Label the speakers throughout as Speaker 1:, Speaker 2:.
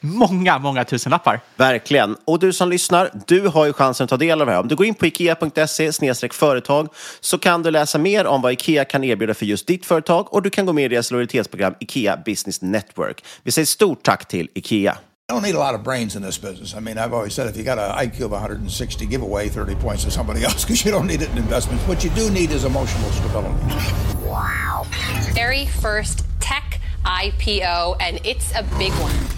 Speaker 1: många, många tusenlappar.
Speaker 2: Verkligen. Och du som lyssnar, du har ju chansen att ta del av det här. Om du går in på ikea.se företag så kan du läsa mer om vad Ikea kan erbjuda för just ditt företag och du kan gå med i deras lojalitetsprogram Ikea Business Network. Vi säger stort tack till Ikea.
Speaker 3: I don't need a lot of brains in this business. I mean, I've always said if you got an IQ of 160, give away 30 points to somebody else because you don't need it in investments. What you do need is emotional stability.
Speaker 4: Wow. Very first tech IPO, and it's a big one.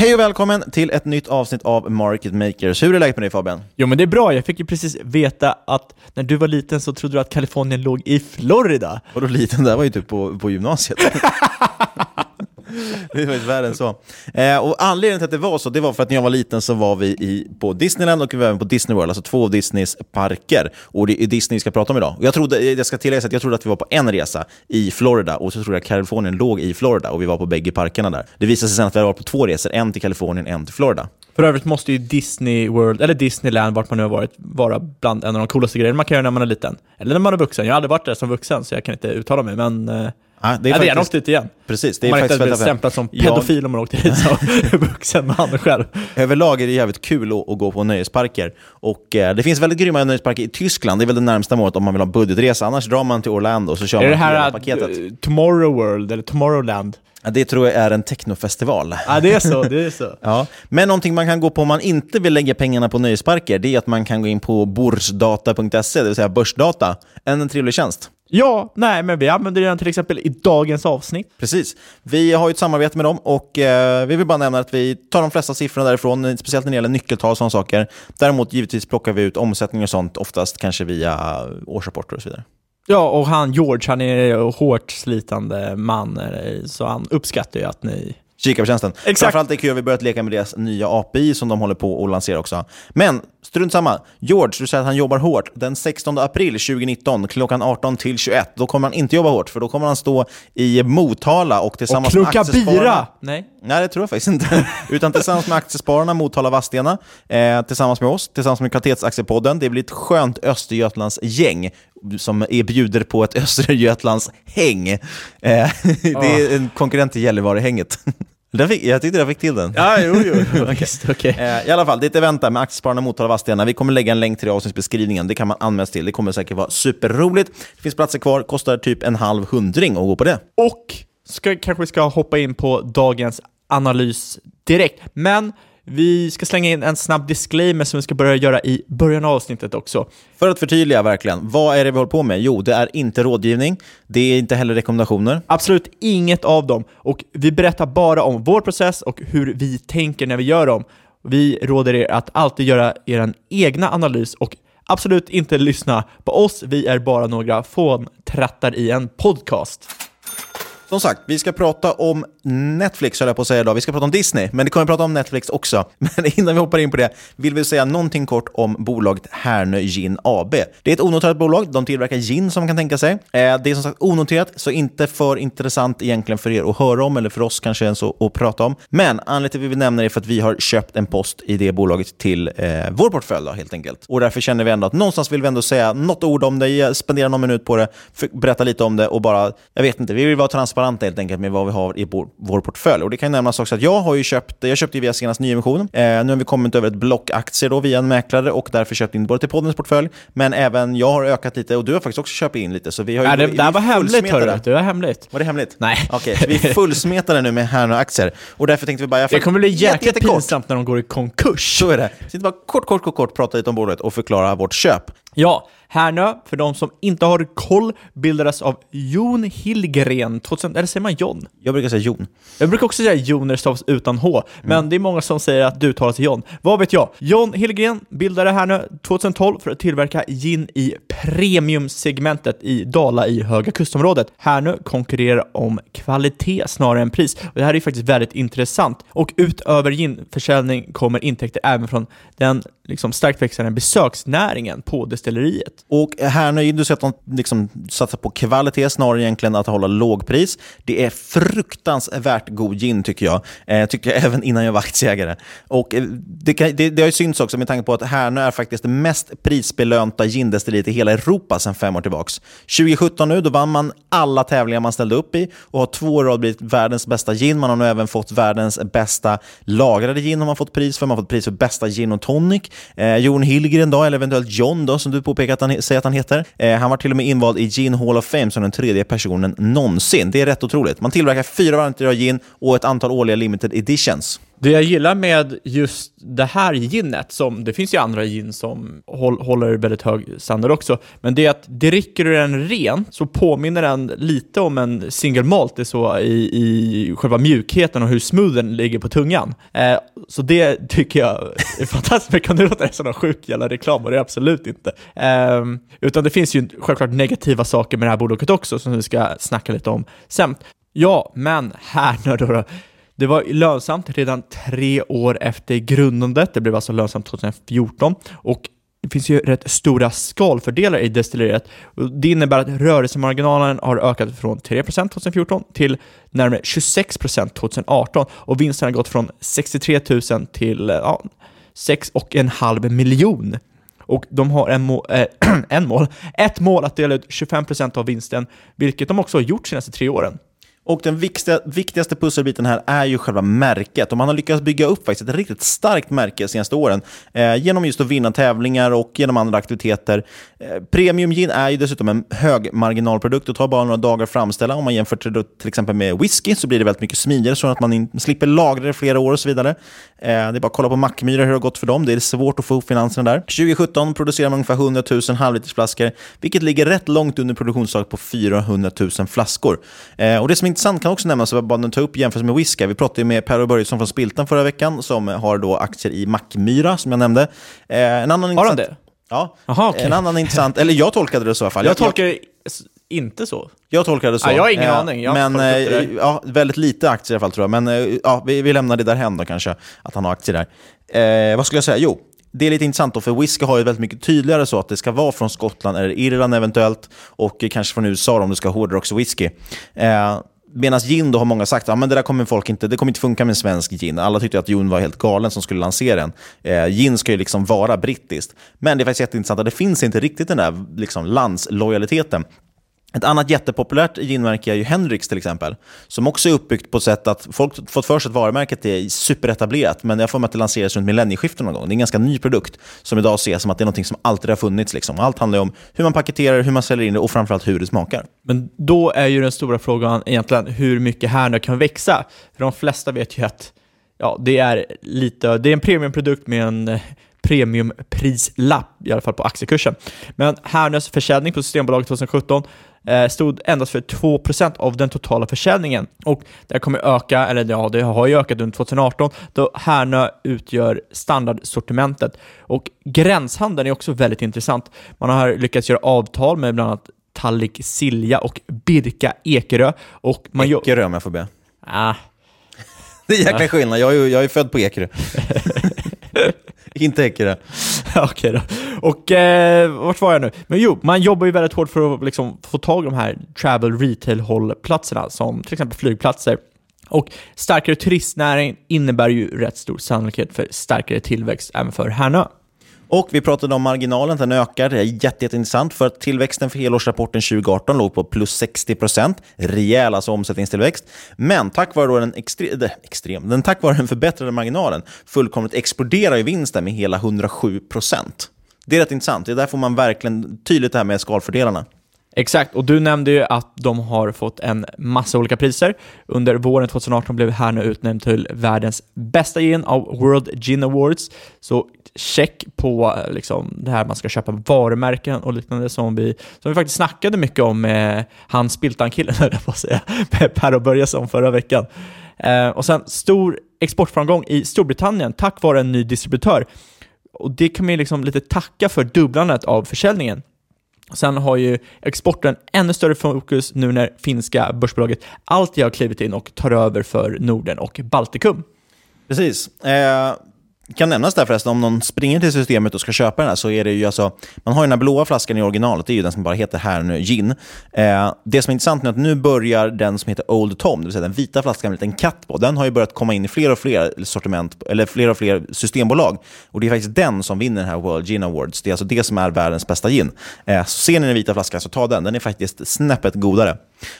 Speaker 5: Hej och välkommen till ett nytt avsnitt av Market Makers. Hur är läget med dig Fabian?
Speaker 6: Jo men det är bra, jag fick ju precis veta att när du var liten så trodde du att Kalifornien låg i Florida.
Speaker 5: Vadå liten? Det var ju typ på, på gymnasiet. det är faktiskt värre än så. Eh, och anledningen till att det var så, det var för att när jag var liten så var vi i, på Disneyland och vi var även på Disney World, alltså två av Disneys parker. Och det är Disney vi ska prata om idag. Och jag, trodde, jag ska tillägga att jag trodde att vi var på en resa i Florida och så trodde jag att Kalifornien låg i Florida och vi var på bägge parkerna där. Det visade sig sen att vi hade varit på två resor, en till Kalifornien, en till Florida.
Speaker 6: För övrigt måste ju Disney World, eller Disneyland, vart man nu har varit, vara bland en av de coolaste grejerna man kan göra när man är liten. Eller när man är vuxen. Jag har aldrig varit där som vuxen, så jag kan inte uttala mig, men eh,
Speaker 5: Ja, det är
Speaker 6: ja,
Speaker 5: faktiskt,
Speaker 6: det är åkt dit igen.
Speaker 5: Precis. Det är
Speaker 6: man
Speaker 5: faktiskt
Speaker 6: blir
Speaker 5: väldigt-
Speaker 6: stämplad som pedofil om man åkte dit som vuxen man själv.
Speaker 5: Överlag är det jävligt kul att, att gå på nöjesparker. Och, eh, det finns väldigt grymma nöjesparker i Tyskland. Det är väl det närmsta målet om man vill ha budgetresa. Annars drar man till Orlando och så kör
Speaker 6: Är det
Speaker 5: man hela
Speaker 6: här
Speaker 5: paketet.
Speaker 6: uh, Tomorrow World, eller Tomorrowland?
Speaker 5: Ja, det tror jag är en technofestival.
Speaker 6: Ja, det är så. Det är så.
Speaker 5: Ja. Men någonting man kan gå på om man inte vill lägga pengarna på nöjesparker, det är att man kan gå in på borsdata.se, det vill säga börsdata. En trevlig tjänst.
Speaker 6: Ja, nej, men vi använder den till exempel i dagens avsnitt.
Speaker 5: Precis. Vi har ju ett samarbete med dem och eh, vi vill bara nämna att vi tar de flesta siffrorna därifrån, speciellt när det gäller nyckeltal och sådana saker. Däremot givetvis plockar vi ut omsättning och sånt, oftast kanske via årsrapporter och så vidare.
Speaker 6: Ja, och han George, han är en hårt slitande man, så han uppskattar ju att ni
Speaker 5: Kika på tjänsten.
Speaker 6: Exakt.
Speaker 5: Framförallt är det kul att vi börjat leka med deras nya API som de håller på att lansera också. Men strunt samma. George, du säger att han jobbar hårt. Den 16 april 2019 klockan 18 till 21, då kommer han inte jobba hårt för då kommer han stå i Motala och tillsammans
Speaker 6: Och
Speaker 5: med aktiespararna...
Speaker 6: bira! Nej.
Speaker 5: Nej, det tror jag faktiskt inte. Utan tillsammans med aktiespararna Motala Vadstena, eh, tillsammans med oss, tillsammans med Kvalitetsaktiepodden. Det blir ett skönt Östergötlands gäng som erbjuder på ett Östergötlands häng. Eh, det är en konkurrent till Gällivare-hänget. Den fick, jag tyckte jag fick till den.
Speaker 6: Ja, jo, jo. Visst, okej.
Speaker 5: Eh, I alla fall, det är ett event där med Aktiespararna Motala Vadstena. Vi kommer lägga en länk till det i avsnittsbeskrivningen. Det kan man anmäla sig till. Det kommer säkert vara superroligt. Det finns platser kvar, kostar typ en halv hundring att gå på det.
Speaker 6: Och ska, kanske ska hoppa in på dagens analys direkt. Men vi ska slänga in en snabb disclaimer som vi ska börja göra i början av avsnittet också.
Speaker 5: För att förtydliga verkligen, vad är det vi håller på med? Jo, det är inte rådgivning. Det är inte heller rekommendationer.
Speaker 6: Absolut inget av dem. Och vi berättar bara om vår process och hur vi tänker när vi gör dem. Vi råder er att alltid göra er egna analys och absolut inte lyssna på oss. Vi är bara några fåntrattar i en podcast.
Speaker 5: Som sagt, vi ska prata om Netflix, höll jag på att säga idag. Vi ska prata om Disney, men det kommer att prata om Netflix också. Men innan vi hoppar in på det vill vi säga någonting kort om bolaget Härnö Gin AB. Det är ett onoterat bolag. De tillverkar gin som man kan tänka sig. Eh, det är som sagt onoterat, så inte för intressant egentligen för er att höra om, eller för oss kanske ens att, prata om. Men anledningen till att vi vill nämna det är för att vi har köpt en post i det bolaget till eh, vår portfölj då, helt enkelt. Och därför känner vi ändå att någonstans vill vi ändå säga något ord om det, spendera någon minut på det, berätta lite om det och bara, jag vet inte, vi vill vara transparenta helt enkelt med vad vi har i vår, portfölj. Och det kan nämnas också att jag har ju köpt, jag köpte ju via senast nyemission. Eh, nu har vi kommit över ett block aktier då via en mäklare och därför köpt in både till poddens portfölj, men även jag har ökat lite och du har faktiskt också köpt in lite. Så vi har ju,
Speaker 6: Ja, det,
Speaker 5: vi
Speaker 6: det var hemligt hörru. Det var hemligt.
Speaker 5: Var det hemligt?
Speaker 6: Nej.
Speaker 5: Okej, så vi är fullsmetade nu med Härnö-aktier. Och därför tänkte vi bara... jag
Speaker 6: Det kommer bli
Speaker 5: jätte-
Speaker 6: jäkligt pinsamt när de går i konkurs.
Speaker 5: Så är det. Så bara kort, kort, kort, kort prata lite om bolaget och förklara vårt köp.
Speaker 6: Ja, Härnö, för de som inte har koll, bildades av Jon Hillgren 2000, eller säger man John?
Speaker 5: Jag brukar säga Jon.
Speaker 6: Jag brukar också säga Jon när det stavas utan H, men det är många som säger att du talar till John. Vad vet jag? John Hillgren bildade Härnö 2012 för att tillverka gin i premiumsegmentet i Dala i Höga Kustområdet. Härnö konkurrerar om kvalitet snarare än pris. Och det här är faktiskt väldigt intressant. Och utöver ginförsäljning kommer intäkter även från den liksom starkt växande besöksnäringen på destilleriet.
Speaker 5: Och här nu, du säger att de liksom satsar på kvalitet snarare egentligen att hålla lågpris. Det är fruktansvärt god gin tycker jag. Eh, tycker jag även innan jag var aktieägare. Och eh, det, kan, det, det har ju synts också med tanke på att Härnö är faktiskt det mest prisbelönta gindestilleriet i hela Europa sedan fem år tillbaka. 2017 nu, då vann man alla tävlingar man ställde upp i och har två år i rad blivit världens bästa gin. Man har nu även fått världens bästa lagrade gin har man fått pris för. Man har fått pris för bästa gin och tonic. Eh, Jon Hillgren då, eller eventuellt John då, som du påpekat han säga att han heter. Eh, han var till och med invald i Gin Hall of Fame som den tredje personen någonsin. Det är rätt otroligt. Man tillverkar fyra varianter av gin och ett antal årliga limited editions.
Speaker 6: Det jag gillar med just det här ginet, som det finns ju andra gin som håller väldigt hög standard också, men det är att dricker du den ren så påminner den lite om en single malt, det är så i, i själva mjukheten och hur smooth den ligger på tungan. Eh, så det tycker jag är fantastiskt, men kan det låta som någon sjuk jävla reklam? Och det är absolut inte. Eh, utan det finns ju självklart negativa saker med det här bolaget också, som vi ska snacka lite om sen. Ja, men här nu då, då det var lönsamt redan tre år efter grundandet. Det blev alltså lönsamt 2014 och det finns ju rätt stora skalfördelar i destilleriet. Det innebär att rörelsemarginalen har ökat från 3% 2014 till närmare 26% 2018 och vinsten har gått från 63 000 till eh, ja, 6,5 miljon. Och de har en, må äh, en mål, ett mål att dela ut 25% av vinsten, vilket de också har gjort de senaste tre åren.
Speaker 5: Och den viktiga, viktigaste pusselbiten här är ju själva märket. Och man har lyckats bygga upp faktiskt ett riktigt starkt märke de senaste åren eh, genom just att vinna tävlingar och genom andra aktiviteter. Eh, Premium gin är ju dessutom en högmarginalprodukt och tar bara några dagar att framställa. Om man jämför till, till exempel med whisky så blir det väldigt mycket smidigare så att man in, slipper lagra det flera år och så vidare. Eh, det är bara att kolla på Mackmyra hur det har gått för dem. Det är svårt att få ihop finanserna där. 2017 producerar man ungefär 100 000 halvlitersflaskor, vilket ligger rätt långt under produktionstaket på 400 000 flaskor. Eh, och det som är intressant kan också nämnas, bara ta upp jämfört med whisky. Vi pratade med Per Börjesson från Spiltan förra veckan, som har då aktier i Mackmyra, som jag nämnde. Eh, en annan
Speaker 6: har han det?
Speaker 5: Ja,
Speaker 6: Aha, okay.
Speaker 5: en annan intressant, eller jag tolkade det så i alla fall.
Speaker 6: Jag, jag tolkar inte så.
Speaker 5: Jag tolkade det så.
Speaker 6: Ja, jag har ingen eh, aning. Jag
Speaker 5: men eh, ja, väldigt lite aktier i alla fall tror jag. Men eh, ja, vi, vi lämnar det där då kanske, att han har aktier där. Eh, vad skulle jag säga? Jo, det är lite intressant då, för whisky har ju väldigt mycket tydligare så att det ska vara från Skottland eller Irland eventuellt och kanske från USA om du ska ha hårdrockswhisky. Eh, Medan gin då har många sagt att ah, det där kommer folk inte, det kommer inte funka med svensk gin. Alla tyckte att Jon var helt galen som skulle lansera den. Eh, gin ska ju liksom vara brittiskt. Men det är faktiskt jätteintressant att det finns inte riktigt den där liksom, landslojaliteten. Ett annat jättepopulärt ginmärke är ju Hendrix till exempel, som också är uppbyggt på ett sätt att folk fått för sig att varumärket är superetablerat, men jag får mig att det lanserades runt millennieskiftet någon gång. Det är en ganska ny produkt som idag ses som att det är något som alltid har funnits. Liksom. Allt handlar om hur man paketerar, hur man säljer in det och framförallt hur det smakar.
Speaker 6: Men då är ju den stora frågan egentligen hur mycket Härnö kan växa. För de flesta vet ju att ja, det är lite, det är en premiumprodukt med en eh, premiumprislapp, i alla fall på aktiekursen. Men Härnös alltså försäljning på Systembolaget 2017 stod endast för 2% av den totala försäljningen. Och det kommer öka, eller ja, det har ju ökat under 2018, då Härnö utgör standardsortimentet. Och gränshandeln är också väldigt intressant. Man har lyckats göra avtal med bland annat Tallik Silja och Birka Ekerö. Och man
Speaker 5: Ekerö om jag får be.
Speaker 6: Ah.
Speaker 5: Det är jäkla skillnad, jag är, jag är född på Ekerö. Inte Ekerö.
Speaker 6: Okej då. Och eh, vart var jag nu? Men jo, man jobbar ju väldigt hårt för att liksom, få tag i de här travel retail-hållplatserna, som till exempel flygplatser. Och starkare turistnäring innebär ju rätt stor sannolikhet för starkare tillväxt även för Härnö.
Speaker 5: Och vi pratade om marginalen, den ökar. Det är jätte, jätteintressant för att tillväxten för helårsrapporten 2018 låg på plus 60 procent. Rejäl alltså omsättningstillväxt. Men tack vare den, extre extrem, den, tack vare den förbättrade marginalen fullkomligt exploderar ju vinsten med hela 107 procent. Det är rätt intressant. Det är där får man verkligen tydligt det här med skalfördelarna.
Speaker 6: Exakt, och du nämnde ju att de har fått en massa olika priser. Under våren 2018 blev Härnö utnämnd till världens bästa gin av World Gin Awards. Så check på liksom, det här man ska köpa varumärken och liknande som vi, som vi faktiskt snackade mycket om med han Spiltan-killen, höll jag på att säga, med Per Börjesson förra veckan. Eh, och sen stor exportframgång i Storbritannien tack vare en ny distributör. Och det kan man ju liksom lite tacka för dubblandet av försäljningen. Sen har ju exporten ännu större fokus nu när finska börsbolaget alltid har klivit in och tar över för Norden och Baltikum.
Speaker 5: Precis. Eh, kan nämnas där förresten, om någon springer till systemet och ska köpa den här så är det ju alltså, man har ju den här blåa flaskan i originalet, det är ju den som bara heter här nu, gin. Eh, det som är intressant är att nu börjar den som heter Old Tom, det vill säga den vita flaskan med en liten katt på, den har ju börjat komma in i fler och fler sortiment, eller fler och fler systembolag. Och det är faktiskt den som vinner den här World Gin Awards. Det är alltså det som är världens bästa gin. Eh, så ser ni den vita flaskan så ta den, den är faktiskt snäppet godare.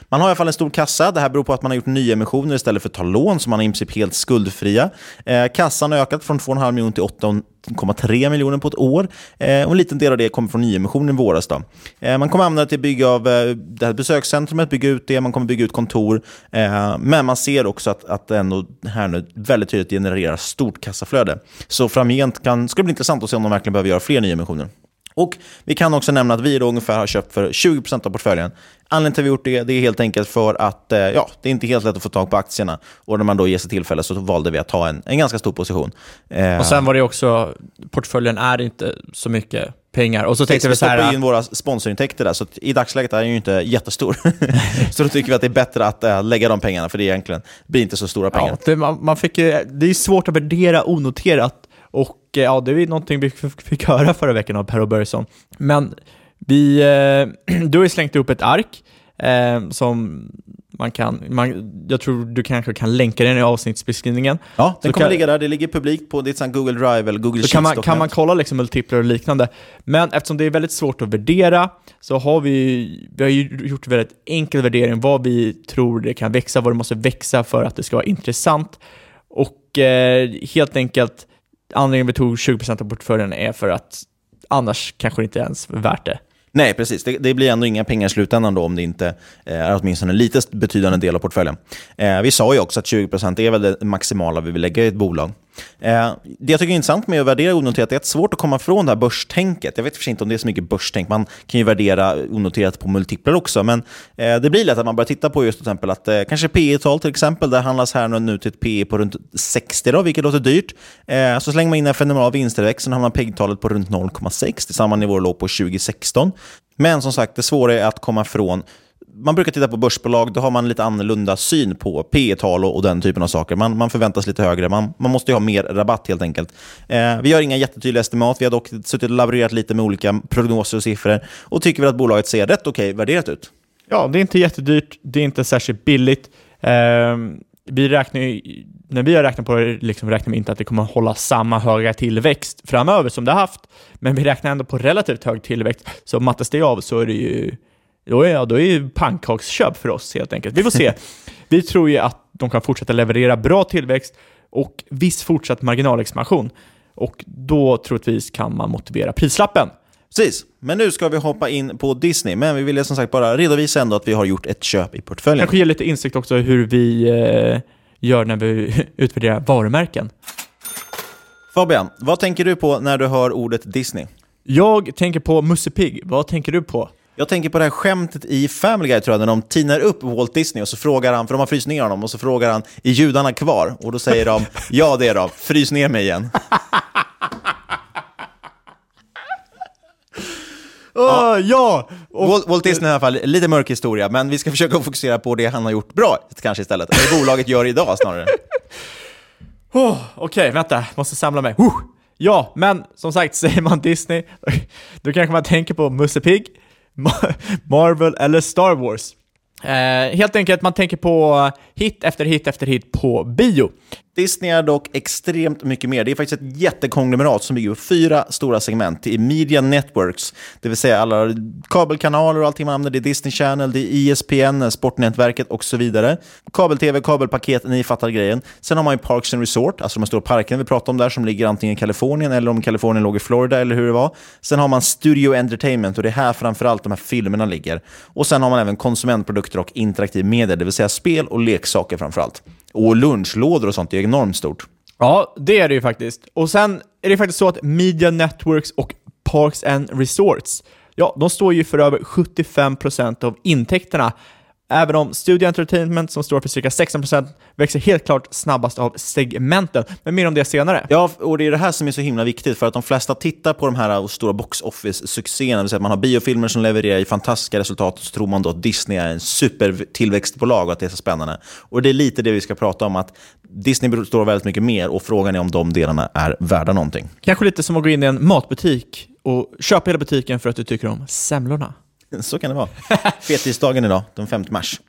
Speaker 5: Man har i alla fall en stor kassa. Det här beror på att man har gjort nyemissioner istället för att ta lån, så man är i princip helt skuldfria. Eh, kassan har ökat från 2,5 miljoner till 8,3 miljoner på ett år. Eh, och en liten del av det kommer från nyemissionen i våras. Då. Eh, man kommer använda det till att bygga av eh, det här besökscentrumet, bygga ut det, man kommer bygga ut kontor. Eh, men man ser också att, att det ändå här nu väldigt tydligt genererar stort kassaflöde. Så framgent kan, ska det bli intressant att se om de verkligen behöver göra fler nyemissioner. Och vi kan också nämna att vi då ungefär har köpt för 20% av portföljen. Anledningen till att vi gjort det, det är helt enkelt för att eh, ja, det är inte helt lätt att få tag på aktierna. Och när man då ger sig tillfälle så valde vi att ta en, en ganska stor position.
Speaker 6: Eh, och sen var det också, portföljen är inte så mycket pengar. Och så tänkte
Speaker 5: vi
Speaker 6: så här...
Speaker 5: Vi in våra sponsorintäkter där, så i dagsläget är den ju inte jättestor. så då tycker vi att det är bättre att äh, lägga de pengarna, för det egentligen blir inte så stora pengar.
Speaker 6: Ja, det, man, man fick, det är svårt att värdera onoterat och ja, det är någonting vi fick höra förra veckan av Per Börjesson. Men vi, eh, du har ju slängt upp ett ark eh, som Man kan, man, jag tror du kanske kan länka den i avsnittsbeskrivningen.
Speaker 5: Ja, den
Speaker 6: Så
Speaker 5: kommer
Speaker 6: kan-
Speaker 5: ligga där. Det ligger publikt på ditt Google Drive eller Google
Speaker 6: Så kan man,
Speaker 5: Sheets
Speaker 6: kan man kolla liksom multiplar och liknande. Men eftersom det är väldigt svårt att värdera så har vi, vi har gjort en väldigt enkel värdering vad vi tror det kan växa, vad det måste växa för att det ska vara intressant. Och eh, helt enkelt, anledningen vi tog 20% av portföljen är för att annars kanske det inte ens är värt det.
Speaker 5: Nej, precis. Det, det blir ändå inga pengar i slutändan då om det inte eh, är åtminstone en lite betydande del av portföljen. Eh, vi sa ju också att 20% är väl det maximala vi vill lägga i ett bolag. Eh, det jag tycker är intressant med att värdera onoterat är att det är svårt att komma från det här börstänket. Jag vet för sig inte om det är så mycket börstänk. Man kan ju värdera onoterat på multiplar också, men eh, det blir lätt att man börjar titta på just till exempel att eh, kanske P tal till exempel, där handlas här och nu till ett P på runt 60 då, vilket låter dyrt. Eh, så slänger man in en fenomenal vinsttillväxt, så hamnar PEG-talet på runt 0,6 till samma nivå låg på 2016. Men som sagt, det svåra är att komma från man brukar titta på börsbolag, då har man lite annorlunda syn på P tal och, och den typen av saker. Man, man förväntas lite högre, man, man måste ju ha mer rabatt helt enkelt. Eh, vi har inga jättetydliga estimat, vi har dock suttit och laborerat lite med olika prognoser och siffror och tycker väl att bolaget ser rätt okej värderat ut.
Speaker 6: Ja, det är inte jättedyrt, det är inte särskilt billigt. Eh, vi räknar ju, när vi har räknat på det liksom räknar vi inte att det kommer att hålla samma höga tillväxt framöver som det har haft, men vi räknar ändå på relativt hög tillväxt. Så mattas det av så är det ju, då är, då är ju pannkaksköp för oss helt enkelt. Vi får se. vi tror ju att de kan fortsätta leverera bra tillväxt och viss fortsatt marginalexpansion. Och då troligtvis kan man motivera prislappen.
Speaker 5: Precis, men nu ska vi hoppa in på Disney. Men vi ville som sagt bara redovisa ändå att vi har gjort ett köp i portföljen.
Speaker 6: Kanske ge lite insikt också hur vi eh, gör när vi utvärderar varumärken.
Speaker 5: Fabian, vad tänker du på när du hör ordet Disney?
Speaker 6: Jag tänker på Musse Pigg. Vad tänker du på?
Speaker 5: Jag tänker på det här skämtet i Family Guy tror jag, när de tinar upp Walt Disney och så frågar han, för de har fryst ner honom, och så frågar han, är judarna kvar? Och då säger de, ja det är de, frys ner mig igen.
Speaker 6: Ja, ja! Och,
Speaker 5: Walt, Disney i alla fall, lite mörk historia, men vi ska försöka fokusera på det han har gjort bra kanske istället. Eller bolaget gör idag snarare.
Speaker 6: oh, Okej, vänta. Måste samla mig. Oh. Ja, men som sagt, säger man Disney, då kanske man tänker på Musse Pigg, Marvel eller Star Wars. Eh, helt enkelt, man tänker på hit efter hit efter hit på bio.
Speaker 5: Disney är dock extremt mycket mer. Det är faktiskt ett jättekonglomerat som bygger på fyra stora segment. Det är Media Networks, det vill säga alla kabelkanaler och allting man använder. Det är Disney Channel, det är ISPN, ESPN, Sportnätverket och så vidare. Kabel-tv, kabelpaket, ni fattar grejen. Sen har man ju Parks and Resort, alltså de här stora parkerna vi pratade om där som ligger antingen i Kalifornien eller om Kalifornien låg i Florida eller hur det var. Sen har man Studio Entertainment och det är här framförallt de här filmerna ligger. Och sen har man även konsumentprodukter och interaktiv media, det vill säga spel och leksaker framförallt. Och lunchlådor och sånt är enormt stort.
Speaker 6: Ja, det är det ju faktiskt. Och sen är det faktiskt så att Media Networks och Parks and Resorts, ja, de står ju för över 75% av intäkterna. Även om Studio Entertainment, som står för cirka 16%, växer helt klart snabbast av segmenten. Men mer om det senare.
Speaker 5: Ja, och det är det här som är så himla viktigt, för att de flesta tittar på de här stora box office-succéerna, det vill säga att man har biofilmer som levererar i fantastiska resultat, och så tror man då att Disney är en supertillväxtbolag och att det är så spännande. Och det är lite det vi ska prata om, att Disney består av väldigt mycket mer och frågan är om de delarna är värda någonting.
Speaker 6: Kanske lite som att gå in i en matbutik och köpa hela butiken för att du tycker om semlorna.
Speaker 5: Så kan det vara. Fettisdagen idag, den 5 mars.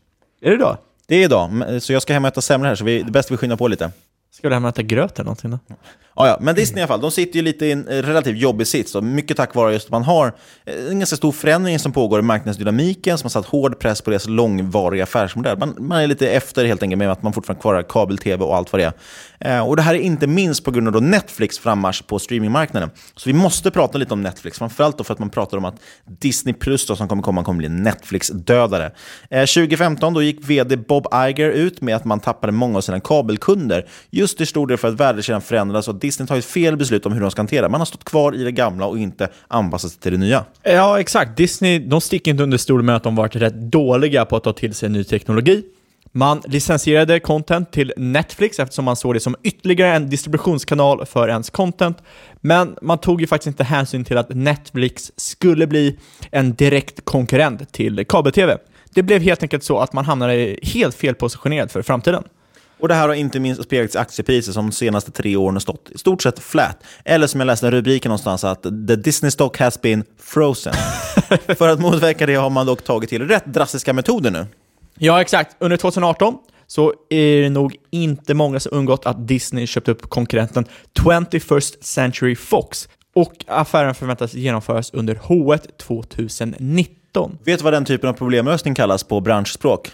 Speaker 6: Är det då?
Speaker 5: Det är idag, så jag ska hem och äta semlor här, så vi, det är bäst vi skyndar på lite.
Speaker 6: Ska du hem och äta gröt eller någonting då?
Speaker 5: Ja, ja, men Disney i alla fall, de sitter ju lite i en eh, relativt jobbig sits. Och mycket tack vare just att man har eh, en ganska stor förändring som pågår i marknadsdynamiken som har satt hård press på deras långvariga affärsmodell. Man, man är lite efter helt enkelt med att man fortfarande kvar har kabel-tv och allt vad det är. Eh, och det här är inte minst på grund av då Netflix frammarsch på streamingmarknaden. Så vi måste prata lite om Netflix, framförallt då för att man pratar om att Disney Plus då, som kommer komma kommer bli Netflix-dödare. Eh, 2015 då gick vd Bob Iger ut med att man tappade många av sina kabelkunder. Just i stor del för att värdekedjan förändrades och Disney tagit fel beslut om hur de ska hantera. Man har stått kvar i det gamla och inte anpassat sig till det nya.
Speaker 6: Ja, exakt. Disney, de sticker inte under stol med att de varit rätt dåliga på att ta till sig ny teknologi. Man licensierade content till Netflix eftersom man såg det som ytterligare en distributionskanal för ens content. Men man tog ju faktiskt inte hänsyn till att Netflix skulle bli en direkt konkurrent till kabel-tv. Det blev helt enkelt så att man hamnade helt felpositionerad för framtiden.
Speaker 5: Och det här har inte minst speglats i aktiepriser som de senaste tre åren har stått i stort sett flat. Eller som jag läste rubriken någonstans att the Disney stock has been frozen. För att motverka det har man dock tagit till rätt drastiska metoder nu.
Speaker 6: Ja, exakt. Under 2018 så är det nog inte många som undgått att Disney köpte upp konkurrenten 21st Century Fox och affären förväntas genomföras under H1 2019.
Speaker 5: Vet du vad den typen av problemlösning kallas på branschspråk?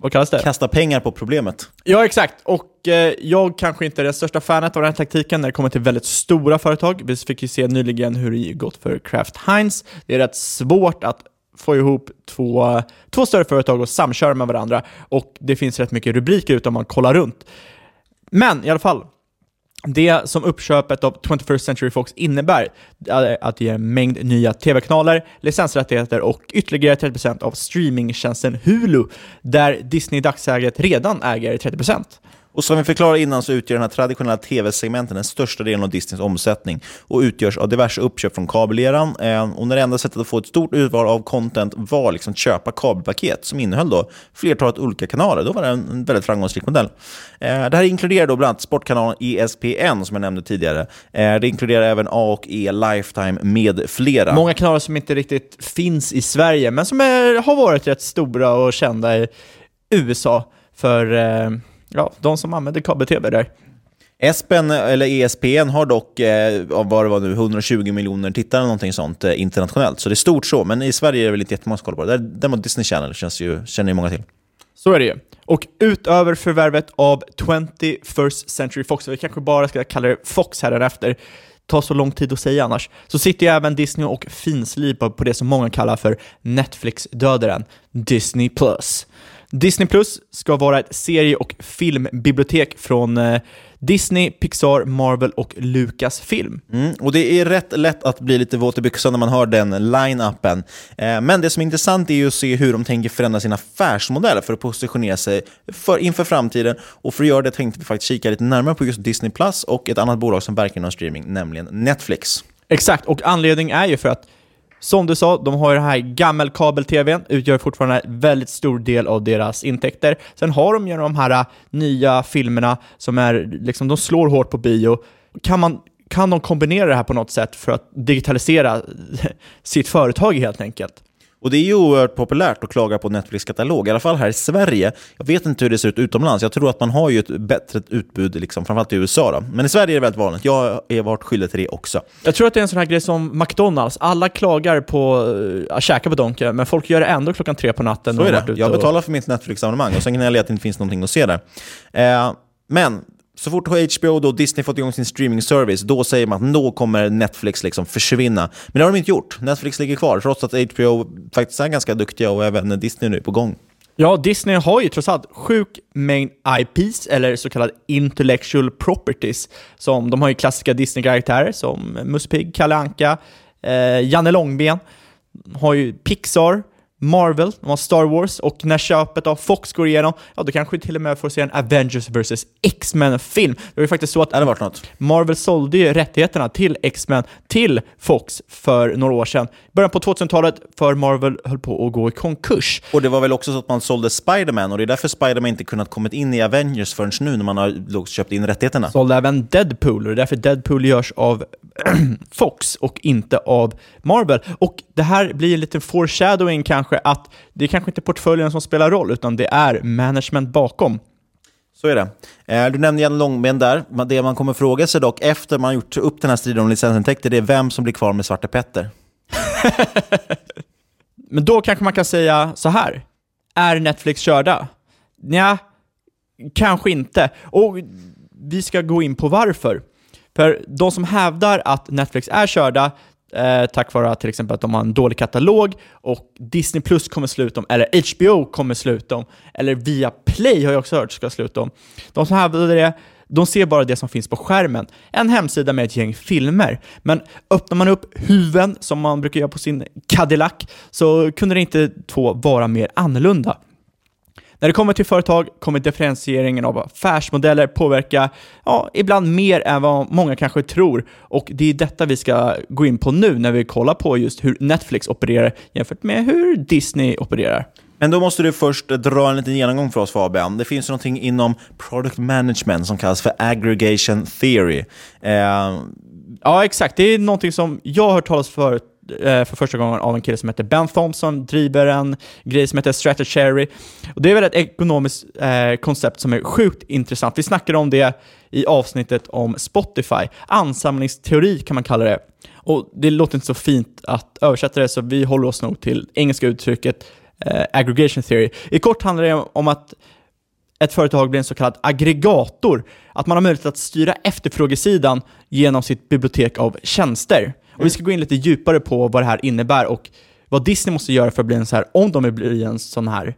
Speaker 6: Vad kallas det?
Speaker 5: Kasta pengar på problemet.
Speaker 6: Ja, exakt. Och eh, jag kanske inte är det största fanet av den här taktiken när det kommer till väldigt stora företag. Vi fick ju se nyligen hur det gått för Kraft Heinz. Det är rätt svårt att få ihop två, två större företag och samköra med varandra och det finns rätt mycket rubriker ute om man kollar runt. Men i alla fall, det som uppköpet av 21st Century Fox innebär är att det ger en mängd nya tv-kanaler, licensrättigheter och ytterligare 30% av streamingtjänsten Hulu, där Disney i dagsläget redan äger 30%.
Speaker 5: Och som vi förklarade innan så utgör den här traditionella tv-segmenten den största delen av Disneys omsättning och utgörs av diverse uppköp från kabeleran. Eh, och när det enda sättet att få ett stort urval av content var liksom att köpa kabelpaket som innehöll då flertalet olika kanaler, då var det en väldigt framgångsrik modell. Eh, det här inkluderar då bland annat sportkanalen ESPN som jag nämnde tidigare. Eh, det inkluderar även A och E, Lifetime med flera.
Speaker 6: Många kanaler som inte riktigt finns i Sverige, men som är, har varit rätt stora och kända i USA för ja, de som använder kabel-tv där.
Speaker 5: ESPN, eller ESPN har dock, eh, vad det var nu, 120 miljoner tittare någonting sånt eh, internationellt. Så det är stort så, men i Sverige är det väl inte jättemånga som kollar på det. Däremot Disney Channel känns ju, känner ju många till.
Speaker 6: Så är det ju. Och utöver förvärvet av 21st Century Fox, vi kanske bara ska kalla det Fox här efter, tar så lång tid att säga annars, så sitter ju även Disney och finslipar på det som många kallar för Netflix-dödaren, Disney+. Plus. Disney Plus ska vara ett serie och filmbibliotek från eh, Disney, Pixar, Marvel och Lucasfilm.
Speaker 5: Mm, och det är rätt lätt att bli lite våt i byxan när man hör den line-upen. Eh, men det som är intressant är ju att se hur de tänker förändra sin affärsmodell för att positionera sig för, inför framtiden. Och för att göra det tänkte vi faktiskt kika lite närmare på just Disney Plus och ett annat bolag som verkar inom streaming, nämligen Netflix.
Speaker 6: Exakt, och anledningen är ju för att som du sa, de har ju den här gammelkabel-tvn, utgör fortfarande en väldigt stor del av deras intäkter. Sen har de ju de här äh, nya filmerna som är, liksom, de slår hårt på bio. Kan, man, kan de kombinera det här på något sätt för att digitalisera sitt företag helt enkelt?
Speaker 5: Och det är ju oerhört populärt att klaga på Netflix katalog, i alla fall här i Sverige. Jag vet inte hur det ser ut utomlands. Jag tror att man har ju ett bättre utbud, liksom, framförallt i USA. Då. Men i Sverige är det väldigt vanligt. Jag har varit skyldig till det också.
Speaker 6: Jag tror att det är en sån här grej som McDonalds. Alla klagar på äh, att käka på Donken, men folk gör det ändå klockan tre på natten.
Speaker 5: Så är det. Jag betalar för mitt Netflix-abonnemang och sen gnäller jag att det inte finns någonting att se där. Eh, men så fort HBO och Disney fått igång sin streaming-service, då säger man att då kommer Netflix liksom försvinna. Men det har de inte gjort. Netflix ligger kvar, trots att HBO faktiskt är ganska duktiga och även Disney nu är på gång.
Speaker 6: Ja, Disney har ju trots allt sjuk mängd IPs, eller så kallade intellectual properties. Som, de har ju klassiska Disney-karaktärer som Musse Pigg, Kalle Anka, eh, Janne Långben. har ju Pixar, Marvel, de har Star Wars och när köpet av Fox går igenom, ja då kanske vi till och med får se en Avengers vs X-Men-film. Det var ju faktiskt så att
Speaker 5: det varit något.
Speaker 6: Marvel sålde ju rättigheterna till X-Men till Fox för några år sedan. Början på 2000-talet, för Marvel höll på att gå i konkurs.
Speaker 5: Och det var väl också så att man sålde Spiderman och det är därför Spiderman inte kunnat kommit in i Avengers förrän nu när man har köpt in rättigheterna.
Speaker 6: Sålde även Deadpool och det är därför Deadpool görs av Fox och inte av Marvel. Och det här blir en liten foreshadowing kanske att det är kanske inte portföljen som spelar roll, utan det är management bakom.
Speaker 5: Så är det. Eh, du nämnde Jan Långben där. Det man kommer fråga sig dock efter man gjort upp den här striden om licensintäkter, det är vem som blir kvar med Svarte Petter.
Speaker 6: Men då kanske man kan säga så här. Är Netflix körda? Nja, kanske inte. Och vi ska gå in på varför. För de som hävdar att Netflix är körda, eh, tack vare till exempel att de har en dålig katalog och Disney Plus kommer sluta om, eller HBO kommer sluta om, eller via Play har jag också hört ska sluta om. De som hävdar det, de ser bara det som finns på skärmen. En hemsida med ett gäng filmer. Men öppnar man upp huven, som man brukar göra på sin Cadillac, så kunde det inte två vara mer annorlunda. När det kommer till företag kommer differentieringen av affärsmodeller påverka, ja, ibland mer än vad många kanske tror. Och det är detta vi ska gå in på nu när vi kollar på just hur Netflix opererar jämfört med hur Disney opererar.
Speaker 5: Men då måste du först dra en liten genomgång för oss Fabian. Det finns någonting inom product management som kallas för aggregation theory. Eh...
Speaker 6: Ja, exakt. Det är någonting som jag har hört talas för eh, Eh, för första gången av en kille som heter Ben Thompson, driver en grej som heter Strategy. Och det är väl ett ekonomiskt eh, koncept som är sjukt intressant. Vi snackade om det i avsnittet om Spotify. Ansamlingsteori kan man kalla det. Och det låter inte så fint att översätta det, så vi håller oss nog till engelska uttrycket eh, aggregation theory. I kort handlar det om att ett företag blir en så kallad aggregator, att man har möjlighet att styra efterfrågesidan genom sitt bibliotek av tjänster. Och vi ska gå in lite djupare på vad det här innebär och vad Disney måste göra för att bli en så här, om de vill bli en sån här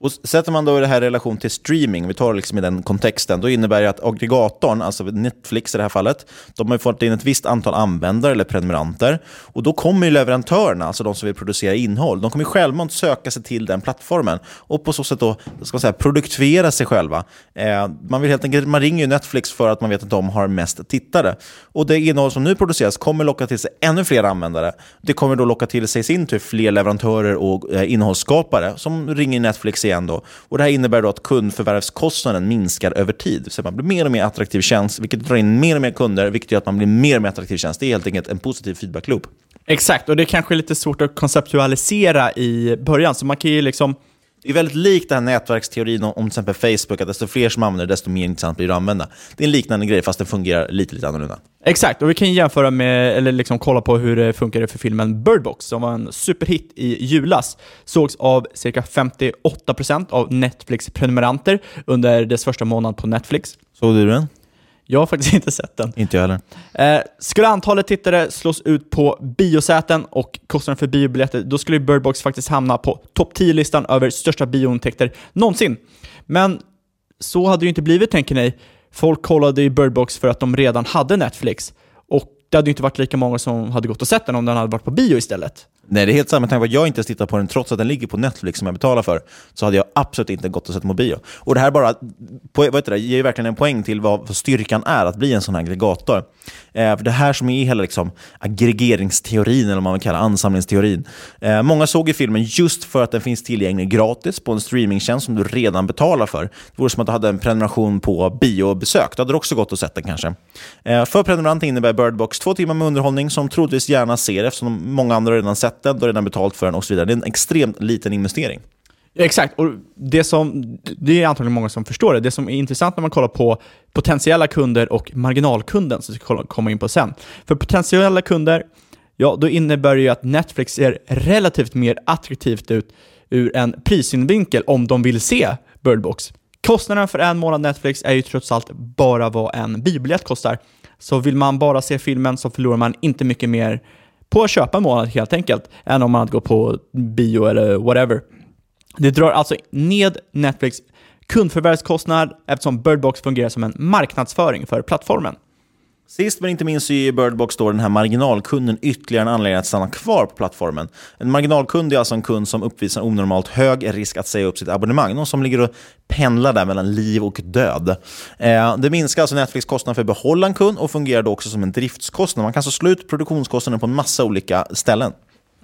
Speaker 5: och sätter man då det här i relation till streaming, vi tar det liksom i den kontexten, då innebär det att aggregatorn, alltså Netflix i det här fallet, de har fått in ett visst antal användare eller prenumeranter. Och då kommer ju leverantörerna, alltså de som vill producera innehåll, de kommer självmant söka sig till den plattformen och på så sätt då, ska man säga, produktivera sig själva. Eh, man, vill helt enkelt, man ringer ju Netflix för att man vet att de har mest tittare. Och det innehåll som nu produceras kommer locka till sig ännu fler användare. Det kommer då locka till sig i sin tur fler leverantörer och eh, innehållsskapare som ringer Netflix igen då. Och det här innebär då att kundförvärvskostnaden minskar över tid. Så man blir mer och mer attraktiv tjänst, vilket drar in mer och mer kunder, vilket gör att man blir mer och mer attraktiv tjänst. Det är helt enkelt en positiv feedback-loop.
Speaker 6: Exakt, och det är kanske är lite svårt att konceptualisera i början, så man kan ju liksom
Speaker 5: det är väldigt likt den här nätverksteorin om, om till exempel Facebook, att desto fler som använder det, desto mer intressant blir det att använda. Det är en liknande grej, fast den fungerar lite, lite annorlunda.
Speaker 6: Exakt, och vi kan jämföra med, eller liksom kolla på hur det funkade för filmen Bird Box, som var en superhit i julas. Sågs av cirka 58% av Netflix-prenumeranter under dess första månad på Netflix.
Speaker 5: Såg du den?
Speaker 6: Jag har faktiskt inte sett den.
Speaker 5: Inte jag heller.
Speaker 6: Eh, skulle antalet tittare slås ut på biosäten och kostnaden för biobiljetter, då skulle Bird Box faktiskt hamna på topp 10-listan över största biointäkter någonsin. Men så hade det ju inte blivit, tänker ni. Folk kollade i Bird Box för att de redan hade Netflix. Och det hade ju inte varit lika många som hade gått och sett den om den hade varit på bio istället.
Speaker 5: Nej, det är helt sant. Med tanke på att jag inte ens tittar på den trots att den ligger på Netflix som jag betalar för, så hade jag absolut inte gått och sett den på bio. Och det här bara på, vad heter det, ger ju verkligen en poäng till vad, vad styrkan är att bli en sån här aggregator. Eh, för det här som är hela liksom, aggregeringsteorin, eller vad man vill kalla ansamlingsteorin. Eh, många såg ju filmen just för att den finns tillgänglig gratis på en streamingtjänst som du redan betalar för. Det vore som att du hade en prenumeration på biobesök. Då hade du också gått och sett den kanske. Eh, för prenumeranter innebär Birdbox två timmar med underhållning som troligtvis gärna ser eftersom många andra redan sett den, har redan betalt för den och så vidare. Det är en extremt liten investering.
Speaker 6: Exakt, och det, som, det är antagligen många som förstår det. Det som är intressant när man kollar på potentiella kunder och marginalkunden, som vi ska komma in på sen. För potentiella kunder, ja, då innebär det ju att Netflix ser relativt mer attraktivt ut ur en prissynvinkel om de vill se Birdbox. Kostnaden för en månad Netflix är ju trots allt bara vad en biobiljett kostar. Så vill man bara se filmen så förlorar man inte mycket mer på att köpa en månad helt enkelt, än om man hade gått på bio eller whatever. Det drar alltså ned Netflix kundförvärvskostnad eftersom Birdbox fungerar som en marknadsföring för plattformen.
Speaker 5: Sist men inte minst så ger Birdbox då den här marginalkunden ytterligare en anledning att stanna kvar på plattformen. En marginalkund är alltså en kund som uppvisar onormalt hög risk att säga upp sitt abonnemang. Någon som ligger och pendlar där mellan liv och död. Eh, det minskar alltså Netflix kostnad för att behålla en kund och fungerar då också som en driftskostnad. Man kan alltså slå ut produktionskostnaden på en massa olika ställen.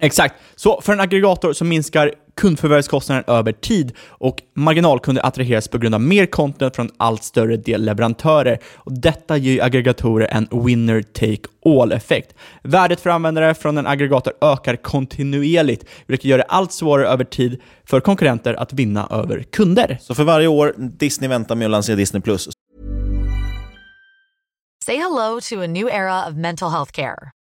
Speaker 6: Exakt. Så för en aggregator så minskar kundförvärvskostnaden över tid och marginalkunder attraheras på grund av mer content från allt större del leverantörer. Och detta ger aggregatorer en winner take all-effekt. Värdet för användare från en aggregator ökar kontinuerligt, vilket gör det allt svårare över tid för konkurrenter att vinna över kunder.
Speaker 5: Så för varje år Disney väntar med att lansera Disney+, Plus
Speaker 7: Say hello to a new era of mental health care.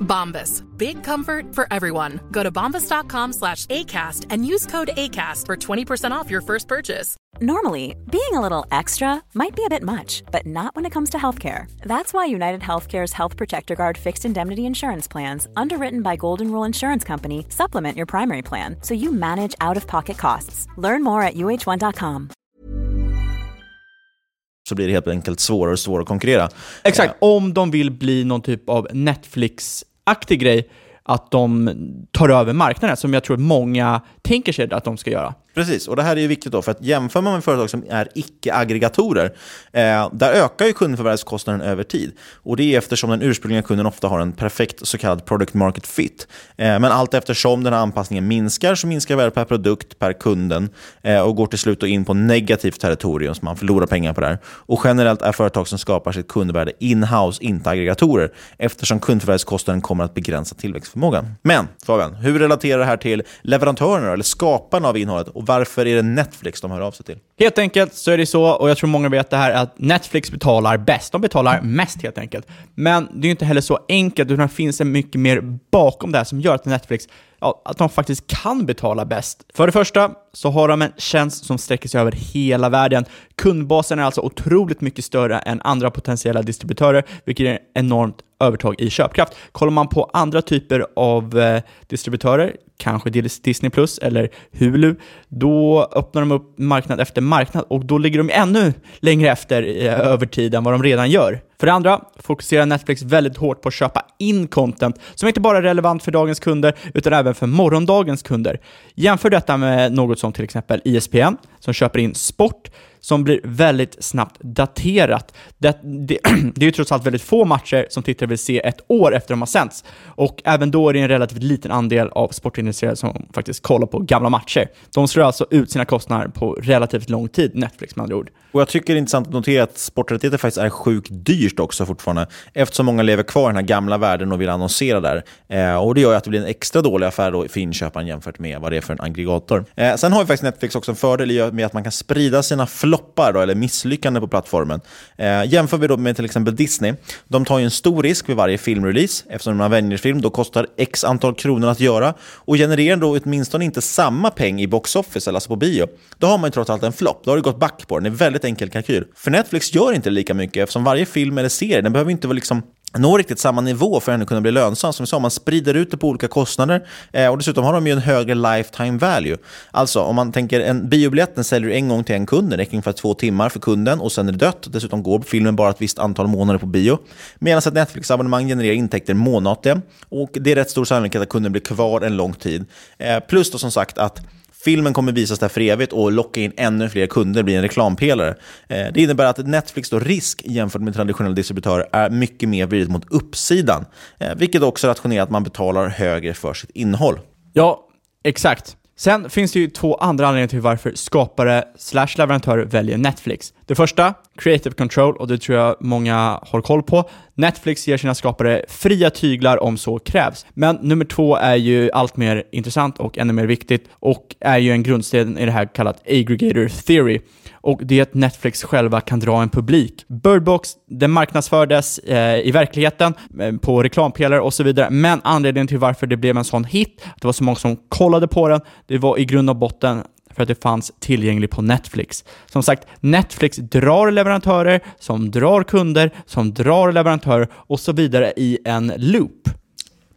Speaker 8: Bombas. Big comfort for everyone. Go to bombas.com slash ACAST and use code ACAST for 20% off your first purchase.
Speaker 9: Normally, being a little extra might be a bit much, but not when it comes to healthcare. That's why United Healthcare's Health Protector Guard fixed indemnity insurance plans, underwritten by Golden Rule Insurance Company, supplement your primary plan so you manage out of pocket costs. Learn more at uh1.com.
Speaker 5: så blir det helt enkelt svårare och svårare att konkurrera.
Speaker 6: Exakt, om de vill bli någon typ av Netflix-aktig grej, att de tar över marknaden, som jag tror många tänker sig att de ska göra.
Speaker 5: Precis, och det här är ju viktigt då, för att jämför man med företag som är icke-aggregatorer, eh, där ökar ju kundförvärvskostnaden över tid. Och det är eftersom den ursprungliga kunden ofta har en perfekt så kallad product market fit. Eh, men allt eftersom den här anpassningen minskar så minskar värdet per produkt, per kunden eh, och går till slut in på negativt territorium, så man förlorar pengar på det här. Och generellt är företag som skapar sitt kundvärde in-house, inte aggregatorer, eftersom kundförvärvskostnaden kommer att begränsa tillväxtförmågan. Men Fabian, hur relaterar det här till leverantörerna, eller skaparna av innehållet? Varför är det Netflix de hör av sig till?
Speaker 6: Helt enkelt så är det så, och jag tror många vet det här, att Netflix betalar bäst. De betalar mest helt enkelt. Men det är ju inte heller så enkelt, utan det finns en mycket mer bakom det här som gör att Netflix ja, att de faktiskt kan betala bäst. För det första så har de en tjänst som sträcker sig över hela världen. Kundbasen är alltså otroligt mycket större än andra potentiella distributörer, vilket är ett enormt övertag i köpkraft. Kollar man på andra typer av eh, distributörer, kanske Disney Plus eller Hulu, då öppnar de upp marknad efter marknad och då ligger de ännu längre efter eh, över tid än vad de redan gör. För det andra fokuserar Netflix väldigt hårt på att köpa in content som inte bara är relevant för dagens kunder, utan även för morgondagens kunder. Jämför detta med något som till exempel ISPN, som köper in sport, som blir väldigt snabbt daterat. Det, det, det är ju trots allt väldigt få matcher som tittare vill se ett år efter de har sänts. Och även då är det en relativt liten andel av sportintresserade som faktiskt kollar på gamla matcher. De slår alltså ut sina kostnader på relativt lång tid, Netflix med andra ord.
Speaker 5: Och jag tycker det är intressant att notera att sporträttigheter faktiskt är sjukt dyrt också fortfarande, eftersom många lever kvar i den här gamla världen och vill annonsera där. Eh, och Det gör ju att det blir en extra dålig affär då för inköparen jämfört med vad det är för en aggregator. Eh, sen har ju faktiskt Netflix också en fördel i och med att man kan sprida sina floppar då, eller misslyckanden på plattformen. Eh, jämför vi då med till exempel Disney. De tar ju en stor risk vid varje filmrelease, eftersom en Avengers-film då kostar x antal kronor att göra och genererar då åtminstone inte samma peng i box office, eller alltså på bio. Då har man ju trots allt en flopp. Då har det gått back på den. Det är en väldigt enkel kalkyl. För Netflix gör inte lika mycket eftersom varje film eller serie, den behöver inte vara liksom nå riktigt samma nivå för att kunna bli lönsam. Som vi sa, man sprider ut det på olika kostnader eh, och dessutom har de ju en högre lifetime value. Alltså om man tänker en biobiljetten säljer du en gång till en kund, Det räcker ungefär två timmar för kunden och sen är det dött. Dessutom går filmen bara ett visst antal månader på bio. Medan ett Netflix-abonnemang genererar intäkter månatligen och det är rätt stor sannolikhet att kunden blir kvar en lång tid. Eh, plus då som sagt att Filmen kommer visas där för evigt och locka in ännu fler kunder, blir en reklampelare. Eh, det innebär att Netflix då risk jämfört med traditionella distributörer är mycket mer vridet mot uppsidan, eh, vilket också rationerar att man betalar högre för sitt innehåll.
Speaker 6: Ja, exakt. Sen finns det ju två andra anledningar till varför skapare slash leverantörer väljer Netflix. Det första, creative control, och det tror jag många har koll på. Netflix ger sina skapare fria tyglar om så krävs. Men nummer två är ju allt mer intressant och ännu mer viktigt och är ju en grundsten i det här kallat aggregator theory och det är att Netflix själva kan dra en publik. Bird Box, den marknadsfördes eh, i verkligheten eh, på reklampelare och så vidare, men anledningen till varför det blev en sån hit, att det var så många som kollade på den, det var i grund och botten för att det fanns tillgänglig på Netflix. Som sagt, Netflix drar leverantörer, som drar kunder, som drar leverantörer och så vidare i en loop.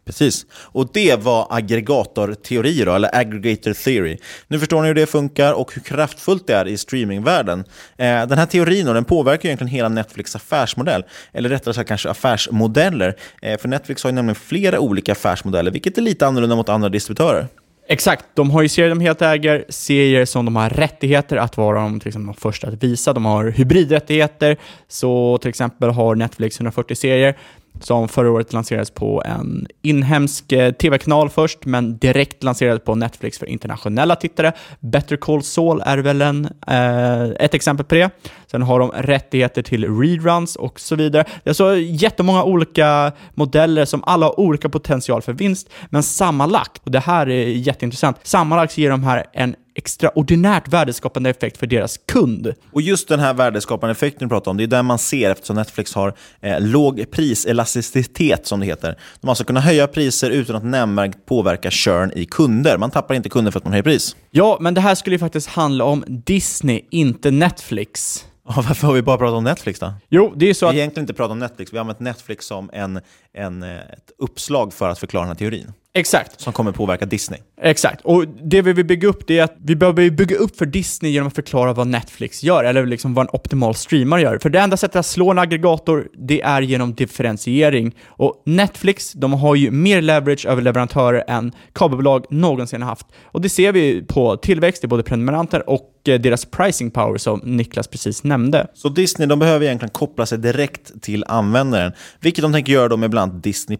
Speaker 5: Precis. Och det var aggregatorteori, då, eller aggregator theory. Nu förstår ni hur det funkar och hur kraftfullt det är i streamingvärlden. Eh, den här teorin då, den påverkar egentligen hela Netflix affärsmodell, eller rättare sagt kanske affärsmodeller. Eh, för Netflix har ju nämligen flera olika affärsmodeller, vilket är lite annorlunda mot andra distributörer.
Speaker 6: Exakt, de har ju serier de helt äger, serier som de har rättigheter att vara de, till exempel, de första att visa. De har hybridrättigheter, så till exempel har Netflix 140 serier som förra året lanserades på en inhemsk eh, tv-kanal först, men direkt lanserades på Netflix för internationella tittare. Better Call Saul är väl en, eh, ett exempel på det. Sen har de rättigheter till reruns och så vidare. Det är alltså jättemånga olika modeller som alla har olika potential för vinst, men sammanlagt, och det här är jätteintressant, sammanlagt så ger de här en extraordinärt värdeskapande effekt för deras kund.
Speaker 5: Och just den här värdeskapande effekten du pratar om, det är den man ser eftersom Netflix har eh, låg priselasticitet, som det heter. De har alltså kunnat höja priser utan att nämnvärt påverka churn i kunder. Man tappar inte kunder för att man höjer pris.
Speaker 6: Ja, men det här skulle ju faktiskt handla om Disney, inte Netflix.
Speaker 5: Varför har vi bara pratat om Netflix då?
Speaker 6: Jo, det är så
Speaker 5: vi
Speaker 6: att...
Speaker 5: har egentligen inte pratat om Netflix, vi har använt Netflix som en, en, eh, ett uppslag för att förklara den här teorin.
Speaker 6: Exakt.
Speaker 5: Som kommer påverka Disney.
Speaker 6: Exakt, och det vi vill bygga upp det är att vi behöver bygga upp för Disney genom att förklara vad Netflix gör, eller liksom vad en optimal streamare gör. För det enda sättet att slå en aggregator, det är genom differentiering. Och Netflix, de har ju mer leverage över leverantörer än kabelbolag någonsin har haft. Och det ser vi på tillväxt i både prenumeranter och eh, deras pricing power som Niklas precis nämnde.
Speaker 5: Så Disney de behöver egentligen koppla sig direkt till användaren, vilket de tänker göra då med bland annat Disney+.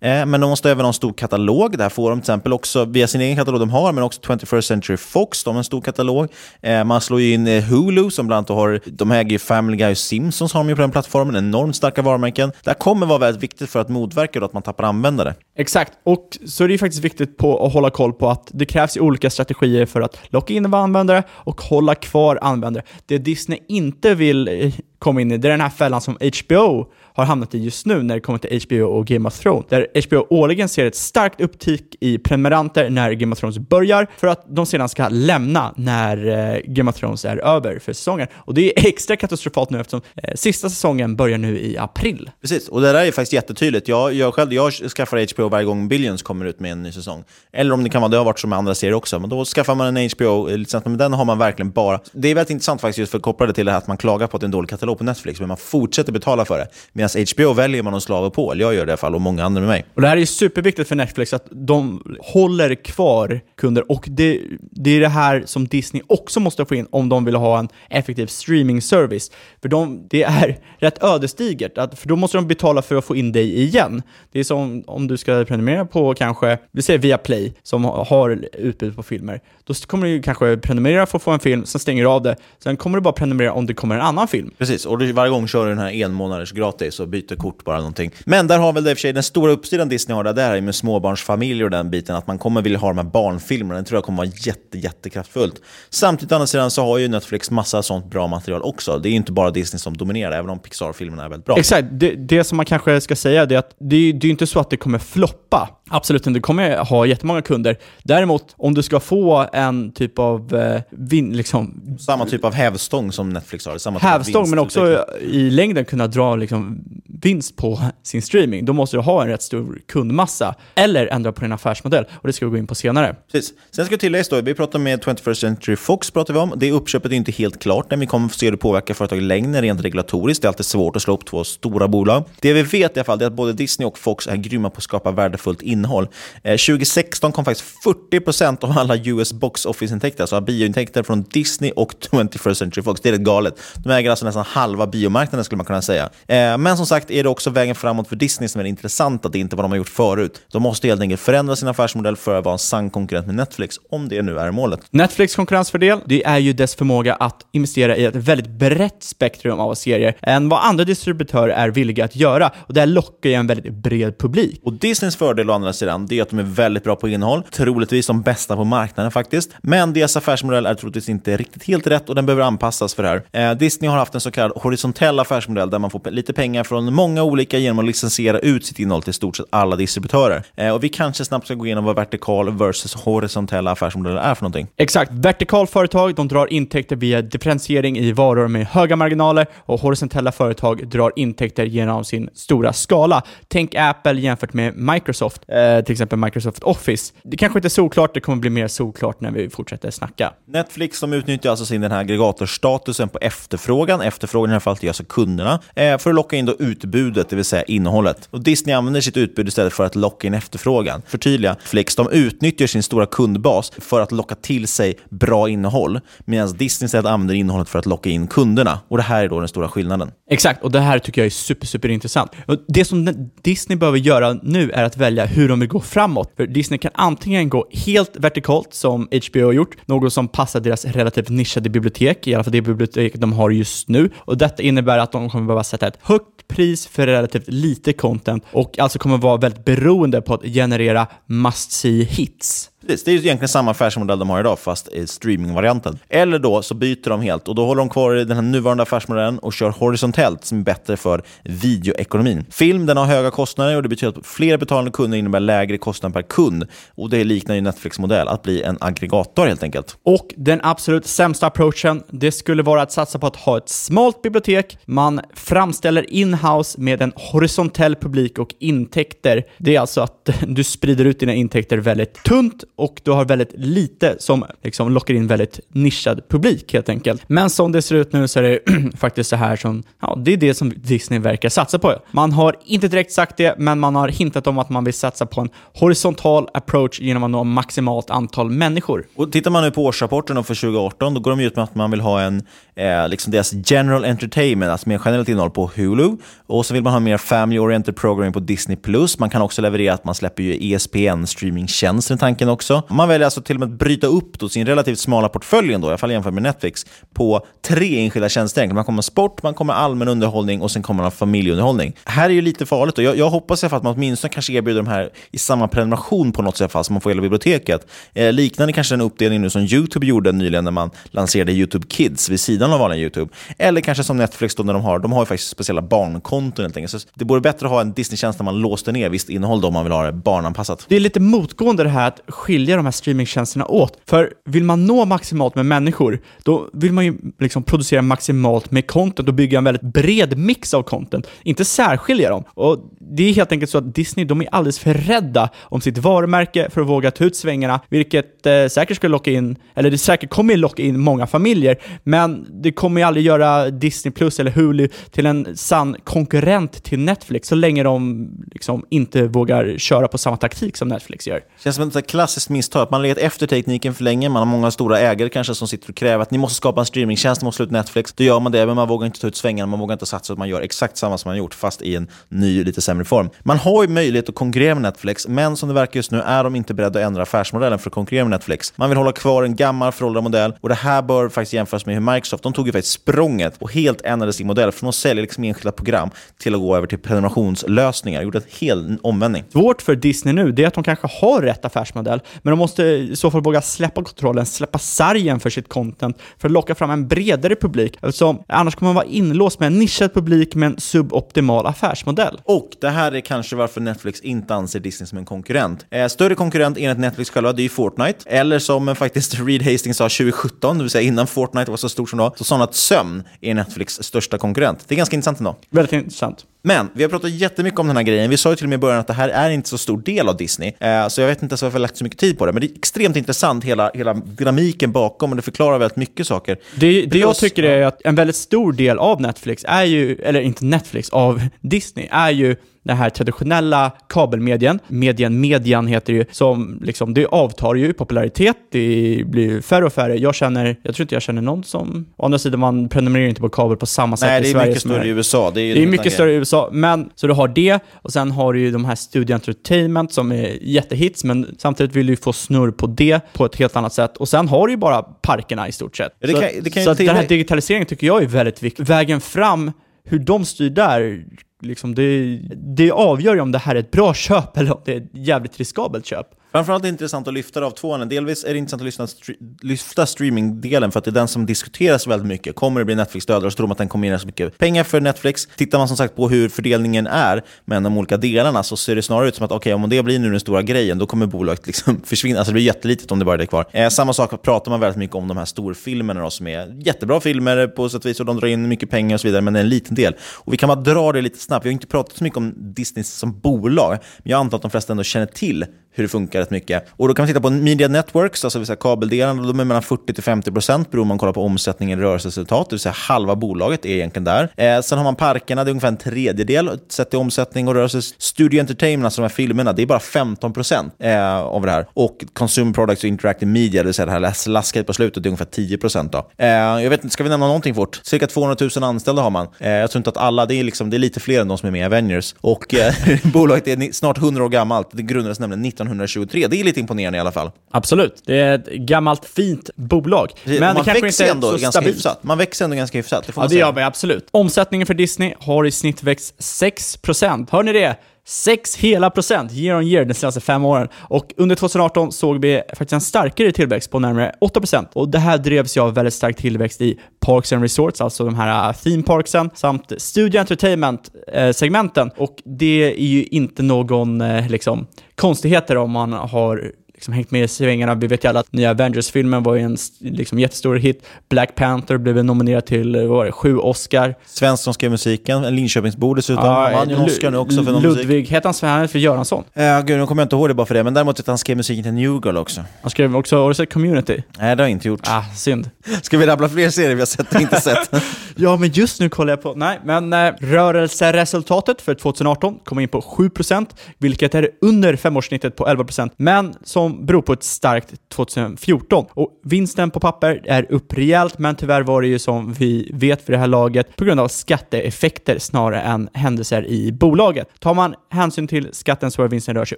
Speaker 5: Eh, men de måste även ha en stor katalog. Det här får de till exempel också via sin egen katalog de har, men också 21st Century Fox, de har en stor katalog. Eh, man slår ju in eh, Hulu som bland annat har, de äger ju Family Guy och Simpsons har de ju på den plattformen, enormt starka varumärken. Det här kommer vara väldigt viktigt för att motverka då att man tappar användare.
Speaker 6: Exakt, och så är det ju faktiskt viktigt på att hålla koll på att det krävs ju olika strategier för att locka in användare och hålla kvar användare. Det Disney inte vill eh, kom in i, det är den här fällan som HBO har hamnat i just nu när det kommer till HBO och Game of Thrones. Där HBO årligen ser ett starkt upptick i prenumeranter när Game of Thrones börjar för att de sedan ska lämna när eh, Game of Thrones är över för säsongen. Och det är extra katastrofalt nu eftersom eh, sista säsongen börjar nu i april.
Speaker 5: Precis, och det där är faktiskt jättetydligt. Jag, jag själv jag skaffar HBO varje gång Billions kommer ut med en ny säsong. Eller om det kan vara, det har varit som med andra serier också, men då skaffar man en HBO-licens. Men den har man verkligen bara... Det är väldigt intressant faktiskt just för att koppla det till det här att man klagar på att det är en dålig katalog på Netflix, men man fortsätter betala för det. Medan HBO väljer man att slava på, jag gör det i alla fall, och många andra med mig.
Speaker 6: Och det här är superviktigt för Netflix, att de håller kvar kunder. Och det, det är det här som Disney också måste få in om de vill ha en effektiv streaming-service. För de, det är rätt ödesdigert, att, för då måste de betala för att få in dig igen. Det är som om du ska prenumerera på kanske, vi säger Viaplay, som har utbud på filmer. Då kommer du kanske prenumerera för att få en film, sen stänger du av det. Sen kommer du bara prenumerera om det kommer en annan film.
Speaker 5: Precis, och du, varje gång kör du den här en månaders gratis och byter kort bara någonting. Men där har väl det i och för sig den stora uppsidan Disney har, där, är med småbarnsfamiljer och den biten, att man kommer vilja ha de här barnfilmerna. Den tror jag kommer vara jätte, jättekraftfullt. Samtidigt å andra sidan så har ju Netflix massa sånt bra material också. Det är ju inte bara Disney som dominerar, även om Pixar-filmerna är väldigt bra.
Speaker 6: Exakt, det, det som man kanske ska säga är att det, det är inte så att det kommer floppa. Absolut inte, det kommer ha jättemånga kunder. Däremot, om du ska få en typ av eh, vin, liksom,
Speaker 5: Samma typ av hävstång som Netflix har. Samma typ
Speaker 6: hävstång, men också
Speaker 5: vinstutveckling.
Speaker 6: i längden kunna dra liksom, vinst på sin streaming, då måste du ha en rätt stor kundmassa. Eller ändra på din affärsmodell. Och det ska vi gå in på senare.
Speaker 5: Precis. Sen ska tilläggas då, vi pratar med 21st Century Fox, pratar vi om. det uppköpet är inte helt klart, men vi kommer få se hur det påverkar företaget i längden rent regulatoriskt. Det är alltid svårt att slå upp två stora bolag. Det vi vet i alla fall är att både Disney och Fox är grymma på att skapa värdefullt innehåll. Eh, 2016 kom faktiskt 40% av alla US box office-intäkter, alltså biointäkter från Disney och 21st Century Fox. Det är rätt galet. De äger alltså nästan halva biomarknaden skulle man kunna säga. Eh, men som sagt är det också vägen framåt för Disney som är det intressanta. Det är inte vad de har gjort förut. De måste helt enkelt förändra sin affärsmodell för att vara en sann konkurrent med Netflix, om det nu är målet.
Speaker 6: Netflix konkurrensfördel, det är ju dess förmåga att investera i ett väldigt brett spektrum av serier än vad andra distributörer är villiga att göra. Och det här lockar ju en väldigt bred publik.
Speaker 5: Och Disneys fördel å andra sidan, det är att de är väldigt bra på innehåll. Troligtvis de bästa på marknaden faktiskt. Men deras affärsmodell är troligtvis inte riktigt helt rätt och den behöver anpassas för det här. Eh, Disney har haft en så kallad horisontell affärsmodell där man får lite pengar från många olika genom att licensiera ut sitt innehåll till stort sett alla distributörer. Eh, och vi kanske snabbt ska gå igenom vad vertikal versus horisontella affärsmodeller är för någonting.
Speaker 6: Exakt. Vertikal företag, de drar intäkter via differentiering i varor med höga marginaler och horisontella företag drar intäkter genom sin stora skala. Tänk Apple jämfört med Microsoft, eh, till exempel Microsoft Office. Det kanske inte är solklart, det kommer bli mer solklart när vi fortsätter snacka.
Speaker 5: Netflix de utnyttjar alltså sin den här aggregatorstatusen på efterfrågan. Efterfrågan i det här fallet är alltså kunderna. Eh, för att locka in då utbudet, det vill säga innehållet. Och Disney använder sitt utbud istället för att locka in efterfrågan. Förtydliga, Flix de utnyttjar sin stora kundbas för att locka till sig bra innehåll. Medan Disney istället använder innehållet för att locka in kunderna. Och det här är då den stora skillnaden.
Speaker 6: Exakt, och det här tycker jag är super, super intressant. Det som Disney behöver göra nu är att välja hur de vill gå framåt. För Disney kan antingen gå helt vertikalt, som HBO har gjort, något som passar deras relativt nischade bibliotek, i alla fall det bibliotek de har just nu. Och detta innebär att de kommer behöva sätta ett högt pris för relativt lite content och alltså kommer vara väldigt beroende på att generera must-see hits.
Speaker 5: Precis, det är ju egentligen samma affärsmodell de har idag, fast i streamingvarianten. Eller då så byter de helt och då håller de kvar i den här nuvarande affärsmodellen och kör horisontellt som är bättre för videoekonomin. Film den har höga kostnader och det betyder att fler betalande kunder innebär lägre kostnad per kund. Och det liknar ju Netflix modell, att bli en aggregator helt enkelt.
Speaker 6: Och den absolut sämsta approachen, det skulle vara att satsa på att ha ett smalt bibliotek. Man framställer in-house med en horisontell publik och intäkter. Det är alltså att du sprider ut dina intäkter väldigt tunt och du har väldigt lite som liksom lockar in väldigt nischad publik helt enkelt. Men som det ser ut nu så är det faktiskt så här som, ja, det är det som Disney verkar satsa på. Man har inte direkt sagt det, men man har hintat om att man vill satsa på en horisontal approach genom att nå maximalt antal människor.
Speaker 5: Och tittar man nu på årsrapporten för 2018, då går de ut med att man vill ha en, eh, liksom deras general entertainment, alltså mer generellt innehåll på Hulu. Och så vill man ha mer family-oriented programming på Disney+. Man kan också leverera att man släpper ju ESPN-streamingtjänsten, tanken också. Man väljer alltså till och med att bryta upp då sin relativt smala portfölj, ändå, i alla fall jämfört med Netflix, på tre enskilda tjänster. Man kommer ha sport, man kommer ha allmän underhållning och sen kommer man ha familjeunderhållning. Här är ju lite farligt. Och jag, jag hoppas i alla fall att man åtminstone kanske erbjuder de här i samma prenumeration på något sätt, så man får hela biblioteket. Eh, liknande kanske en uppdelning nu som YouTube gjorde nyligen när man lanserade YouTube Kids vid sidan av vanliga YouTube. Eller kanske som Netflix då när de har, de har ju faktiskt speciella barnkonton helt enkelt. Så det vore bättre att ha en Disney-tjänst där man låste ner visst innehåll då om man vill ha det barnanpassat.
Speaker 6: Det är lite motgående det här att skilja de här streamingtjänsterna åt. För vill man nå maximalt med människor, då vill man ju liksom producera maximalt med content och bygga en väldigt bred mix av content, inte särskilja dem. Och det är helt enkelt så att Disney, de är alldeles för rädda om sitt varumärke för att våga ta ut svängarna, vilket eh, säkert skulle locka in, eller det säkert kommer locka in många familjer, men det kommer ju aldrig göra Disney Plus eller Hulu till en sann konkurrent till Netflix så länge de liksom inte vågar köra på samma taktik som Netflix gör.
Speaker 5: känns som en klassisk klassiskt misstag. att Man har legat efter tekniken för länge. Man har många stora ägare kanske som sitter och kräver att ni måste skapa en streamingtjänst, ni måste slå ut Netflix. Då gör man det, men man vågar inte ta ut svängarna, man vågar inte satsa att man gör exakt samma som man gjort, fast i en ny, lite sämre form. Man har ju möjlighet att konkurrera med Netflix, men som det verkar just nu är de inte beredda att ändra affärsmodellen för att konkurrera med Netflix. Man vill hålla kvar en gammal föråldrad modell och det här bör faktiskt jämföras med hur Microsoft, de tog ju faktiskt språnget och helt ändrade sin modell från att sälja liksom enskilda program till att gå över till prenumerationslösningar. Gjorde en hel omvändning.
Speaker 6: Svårt för Disney nu, det är att de kanske har rätt affärsmodell, men de måste i så fall våga släppa kontrollen, släppa sargen för sitt content för att locka fram en bredare publik. Eftersom annars kommer man vara inlåst med en nischad publik med en suboptimal affärsmodell.
Speaker 5: Och det här är kanske varför Netflix inte anser Disney som en konkurrent. Eh, större konkurrent enligt Netflix själva, det är ju Fortnite. Eller som eh, faktiskt Reed Hastings sa 2017, det vill säga innan Fortnite var så stort som då, så sa han att sömn är Netflix största konkurrent. Det är ganska intressant ändå.
Speaker 6: Väldigt intressant.
Speaker 5: Men vi har pratat jättemycket om den här grejen. Vi sa ju till och med i början att det här är inte så stor del av Disney. Eh, så jag vet inte ens varför jag har lagt så mycket tid på det. Men det är extremt intressant, hela, hela dynamiken bakom. Och det förklarar väldigt mycket saker.
Speaker 6: Det, det jag tycker är att en väldigt stor del av Netflix är ju, eller inte Netflix, av Disney, är ju den här traditionella kabelmedien, medien, median heter ju, som liksom, det avtar ju i popularitet, det blir färre och färre. Jag känner, jag tror inte jag känner någon som, å andra sidan man prenumererar inte på kabel på samma sätt
Speaker 5: Nej,
Speaker 6: i
Speaker 5: det är
Speaker 6: Sverige.
Speaker 5: mycket större i USA. Det är, ju
Speaker 6: det är mycket större i USA, men så du har det och sen har du ju de här Studio Entertainment som är jättehits, men samtidigt vill du ju få snurr på det på ett helt annat sätt. Och sen har du ju bara parkerna i stort sett.
Speaker 5: Ja, det
Speaker 6: så
Speaker 5: kan- det kan ju
Speaker 6: så att den här digitaliseringen tycker jag är väldigt viktig. Vägen fram, hur de styr där, liksom det, det avgör ju om det här är ett bra köp eller om det är ett jävligt riskabelt köp.
Speaker 5: Framförallt är det intressant att lyfta det av två anledningar. Delvis är det intressant att lyssna, stre- lyfta streamingdelen för att det är den som diskuteras väldigt mycket. Kommer det bli Netflix-dödare så tror man att den kommer ge så mycket pengar för Netflix. Tittar man som sagt på hur fördelningen är mellan de olika delarna så ser det snarare ut som att okej, om det blir nu den stora grejen, då kommer bolaget liksom försvinna. Alltså det blir jättelitet om det bara är det kvar. Eh, samma sak pratar man väldigt mycket om de här storfilmerna då, som är jättebra filmer på sätt och vis och de drar in mycket pengar och så vidare, men det är en liten del. Och vi kan bara dra det lite snabbt. Vi har inte pratat så mycket om Disney som bolag, men jag antar att de flesta ändå känner till hur det funkar rätt mycket. Och då kan man titta på Media Networks, alltså vill kabeldelen, och de är mellan 40-50% procent beroende på om man kollar på omsättningen i rörelseresultat, det vill säga halva bolaget är egentligen där. Eh, sen har man parkerna, det är ungefär en tredjedel sett i omsättning och rörelse. Studio Entertainment, alltså de här filmerna, det är bara 15% eh, av det här. Och Consumer Products och Interactive Media, det vill säga det här slasket på slutet, det är ungefär 10%. Då. Eh, jag vet inte, ska vi nämna någonting fort? Cirka 200 000 anställda har man. Eh, jag tror inte att alla, det är, liksom, det är lite fler än de som är med i Avengers. Och eh, bolaget är snart 100 år gammalt. Det grundades nämligen 1923. Det är lite imponerande i alla fall.
Speaker 6: Absolut, det är ett gammalt fint bolag.
Speaker 5: Men
Speaker 6: Men
Speaker 5: man
Speaker 6: det kanske
Speaker 5: växer
Speaker 6: inte
Speaker 5: ändå
Speaker 6: så
Speaker 5: ganska
Speaker 6: stabilt.
Speaker 5: hyfsat. Man växer ändå ganska hyfsat. Det får
Speaker 6: Ja,
Speaker 5: man
Speaker 6: det
Speaker 5: säga.
Speaker 6: gör vi absolut. Omsättningen för Disney har i snitt växt 6%. Hör ni det? 6 hela procent year on year de senaste fem åren. Och under 2018 såg vi faktiskt en starkare tillväxt på närmare 8 procent. Och det här drevs ju av väldigt stark tillväxt i Parks and Resorts, alltså de här äh, theme parksen, samt Studio Entertainment-segmenten. Äh, och det är ju inte någon äh, liksom, konstigheter om man har liksom hängt med i svängarna. Vi vet ju alla att nya Avengers-filmen var ju en liksom, jättestor hit. Black Panther blev nominerad till eh, var det, sju Oscar.
Speaker 5: Svensk som skrev musiken, en Linköpingsbo dessutom. han vann ju en Oscar nu också för någon musik.
Speaker 6: Ludvig, heter han Sven för Göransson?
Speaker 5: Ja, gud, nu kommer jag inte ihåg det bara för det, men däremot att han skrev musiken till New Girl också.
Speaker 6: Han skrev också, har du sett Community?
Speaker 5: Nej, det har jag inte gjort.
Speaker 6: Ah, synd.
Speaker 5: Ska vi rabbla fler serier vi har sett och inte sett?
Speaker 6: Ja, men just nu kollar jag på... Nej, men eh, rörelseresultatet för 2018 kom in på 7%, vilket är under femårssnittet på 11%, men som beror på ett starkt 2014. Och vinsten på papper är upp rejält, men tyvärr var det ju som vi vet för det här laget på grund av skatteeffekter snarare än händelser i bolaget. Tar man hänsyn till skatten så är vinsten rör sig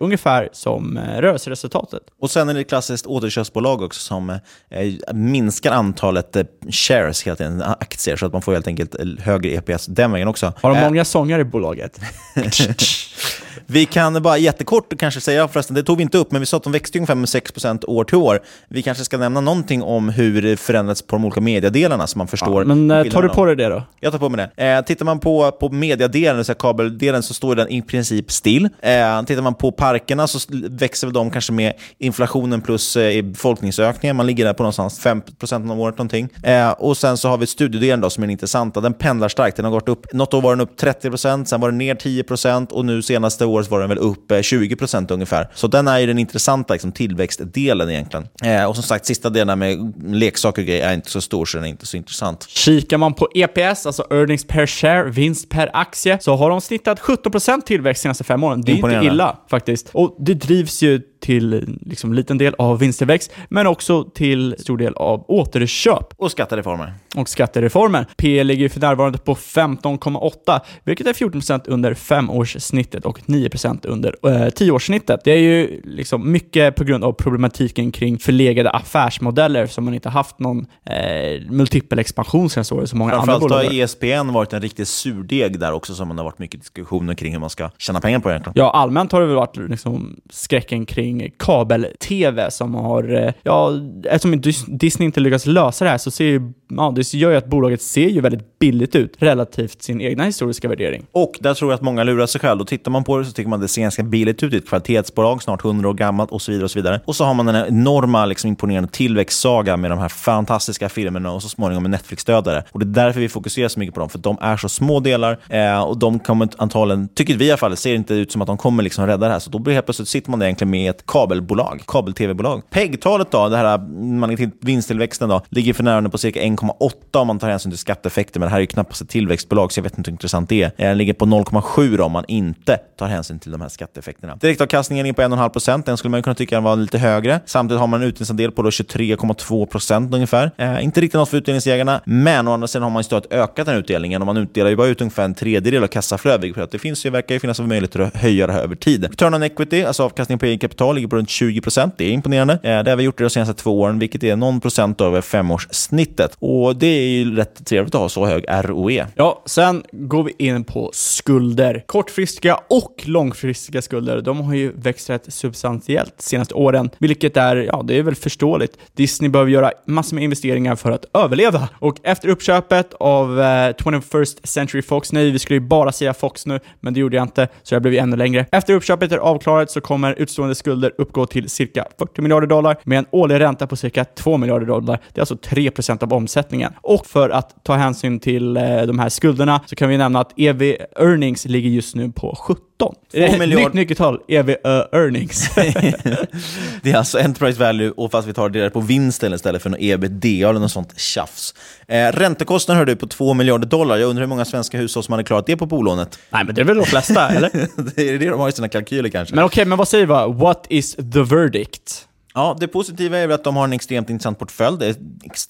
Speaker 6: ungefär som eh, rörelseresultatet.
Speaker 5: Och sen är det ett klassiskt återköpsbolag också som eh, minskar antalet eh, shares, helt enkelt, aktier, så att man får helt enkelt högre EPS den vägen också.
Speaker 6: Har de många sångare i bolaget?
Speaker 5: Vi kan bara jättekort kanske säga, förresten, det tog vi inte upp, men vi sa att de växte ungefär med 6% år till år. Vi kanske ska nämna någonting om hur det förändrats på de olika mediedelarna så man förstår.
Speaker 6: men eh, tar du på dig det då?
Speaker 5: Jag tar på mig det. Eh, tittar man på, på mediadelen, alltså kabeldelen, så står den i princip still. Eh, tittar man på parkerna så växer väl de kanske med inflationen plus eh, befolkningsökningen. Man ligger där på någonstans 5% om året någonting. Eh, och sen så har vi studiedelen då som är den intressanta. Den pendlar starkt. Den har gått upp, något år var den upp 30%, sen var den ner 10% och nu senaste året var den väl upp eh, 20% ungefär. Så den är ju den intressanta liksom, tillväxtdelen egentligen. Eh, och som sagt, sista delen med leksaker och grejer är inte så stor så den är inte så intressant.
Speaker 6: Kikar man på EPS, alltså earnings per share, vinst per aktie, så har de snittat 17% tillväxt de senaste fem åren. Det är inte illa faktiskt. Och det drivs ju till liksom liten del av vinsttillväxt, men också till stor del av återköp.
Speaker 5: Och skattereformer.
Speaker 6: Och skattereformen. P ligger för närvarande på 15,8, vilket är 14% under femårssnittet och 9% under eh, tioårssnittet. Det är ju liksom mycket på grund av problematiken kring förlegade affärsmodeller som man inte haft någon eh, multipel expansion senaste året som många andra bolag
Speaker 5: har
Speaker 6: har.
Speaker 5: ESPN varit en riktig surdeg där också som det har varit mycket diskussioner kring hur man ska tjäna pengar på egentligen.
Speaker 6: Ja, allmänt har det väl varit liksom skräcken kring kabel-tv som har, eh, ja, eftersom Disney inte lyckas lösa det här så ser ju, ja, det gör ju att bolaget ser ju väldigt billigt ut relativt sin egna historiska värdering.
Speaker 5: Och där tror jag att många lurar sig själv. Då tittar man på det så tycker man det ser ganska billigt ut. Det är ett kvalitetsbolag, snart 100 år gammalt och så vidare. Och så vidare. Och så har man den här enorma liksom, imponerande tillväxtsaga med de här fantastiska filmerna och så småningom en Netflix-dödare. Och det är därför vi fokuserar så mycket på dem, för de är så små delar eh, och de kommer antagligen, tycker vi i alla fall, ser inte ut som att de kommer liksom rädda det här. Så då blir helt plötsligt sitter man där egentligen med ett ett kabelbolag, kabel-tv-bolag. PEG-talet då, det här eh, vinsttillväxten då, ligger för närvarande på cirka 1,8 om man tar hänsyn till skatteeffekter, men det här är ju knappast ett tillväxtbolag, så jag vet inte hur intressant det är. Den ligger på 0,7 då, om man inte tar hänsyn till de här skatteeffekterna. Direktavkastningen är på 1,5%. den skulle man kunna tycka var lite högre. Samtidigt har man en utdelningsandel på 23,2% ungefär. Eh, inte riktigt något för utdelningsjägarna, men å andra sidan har man ju ökat den utdelningen och man utdelar ju bara ut ungefär en tredjedel av kassaflödet, vilket det finns ju, verkar ju finnas möjligheter att höja det här över tid. Return on equity, alltså avkastning på eget kapital, ligger på runt 20 procent. Det är imponerande. Eh, det har vi gjort de senaste två åren, vilket är någon procent över femårssnittet. Och det är ju rätt trevligt att ha så hög ROE.
Speaker 6: Ja, sen går vi in på skulder. Kortfristiga och långfristiga skulder, de har ju växt rätt substantiellt de senaste åren, vilket är, ja, det är väl förståeligt. Disney behöver göra massor med investeringar för att överleva. Och efter uppköpet av eh, 21st Century Fox, nej, vi skulle ju bara säga Fox nu, men det gjorde jag inte, så det blev ju ännu längre. Efter uppköpet är avklarat så kommer utstående skulder uppgå till cirka 40 miljarder dollar med en årlig ränta på cirka 2 miljarder dollar. Det är alltså 3% av omsättningen. Och för att ta hänsyn till eh, de här skulderna så kan vi nämna att EV earnings ligger just nu på 17. Eh,
Speaker 5: miljard-
Speaker 6: Nytt nyckeltal, EV uh, earnings.
Speaker 5: Det är alltså enterprise value, och fast vi tar det på vinsten istället för någon ebitda eller något sånt tjafs. Eh, räntekostnaden hör du på 2 miljarder dollar. Jag undrar hur många svenska hushåll som hade klarat det på bolånet?
Speaker 6: Nej, men det är väl de flesta, eller?
Speaker 5: det är det de har i sina kalkyler kanske.
Speaker 6: Men okej, men vad säger vi? What What is the verdict?
Speaker 5: Ja, det positiva är väl att de har en extremt intressant portfölj. Det är,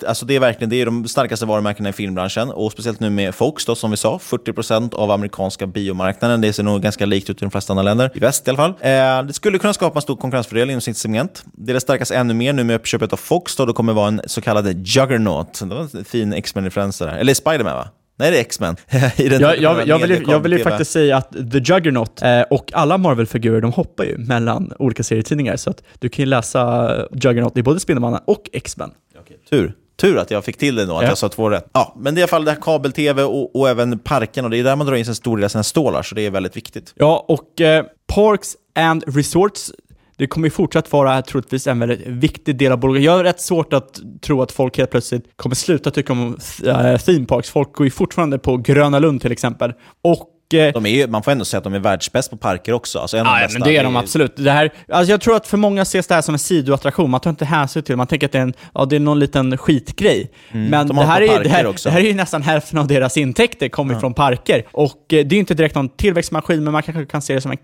Speaker 5: alltså det är verkligen det är de starkaste varumärkena i filmbranschen. Och speciellt nu med Fox, då, som vi sa, 40% av amerikanska biomarknaden. Det ser nog ganska likt ut i de flesta andra länder, i väst i alla fall. Eh, det skulle kunna skapa en stor konkurrensfördel inom sitt segment. Det stärkas ännu mer nu med uppköpet av Fox, då det kommer vara en så kallad juggernaut. Det var en fin X-Men-referens där. Eller Spiderman, va? Nej, det är X-Men.
Speaker 6: Jag, jag, jag, vill, ju- jag vill ju
Speaker 5: mediekom-
Speaker 6: faktiskt säga att The Juggernaut eh, och alla Marvel-figurer, de hoppar ju mellan olika serietidningar, så att du kan ju läsa Juggernaut i både Spindelmannen och X-Men.
Speaker 5: Tur. Tur att jag fick till det då, att
Speaker 6: Ja.
Speaker 5: jag sa två rätt. Ja, men det är i alla fall det här kabel-tv och, och även parken, och det är där man drar in en stor del av sina stålar, så det är väldigt viktigt.
Speaker 6: Ja, och eh, Parks and Resorts, det kommer ju fortsatt vara troligtvis en väldigt viktig del av bolaget. Jag har rätt svårt att tro att folk helt plötsligt kommer sluta tycka om äh, theme parks. Folk går ju fortfarande på Gröna Lund till exempel. Och
Speaker 5: de är ju, man får ändå säga att de är världsbäst på parker också. Alltså en av de
Speaker 6: Ja,
Speaker 5: bästa.
Speaker 6: men det är de absolut. Det här, alltså jag tror att för många ses det här som en sidoattraktion. Man tar inte hänsyn till det. Man tänker att det är, en, ja, det är någon liten skitgrej.
Speaker 5: Mm.
Speaker 6: Men
Speaker 5: De
Speaker 6: det här, är, det, här, det här är ju nästan hälften av deras intäkter kommer från parker. Och eh, det är ju inte direkt någon tillväxtmaskin, men man kanske kan se det som en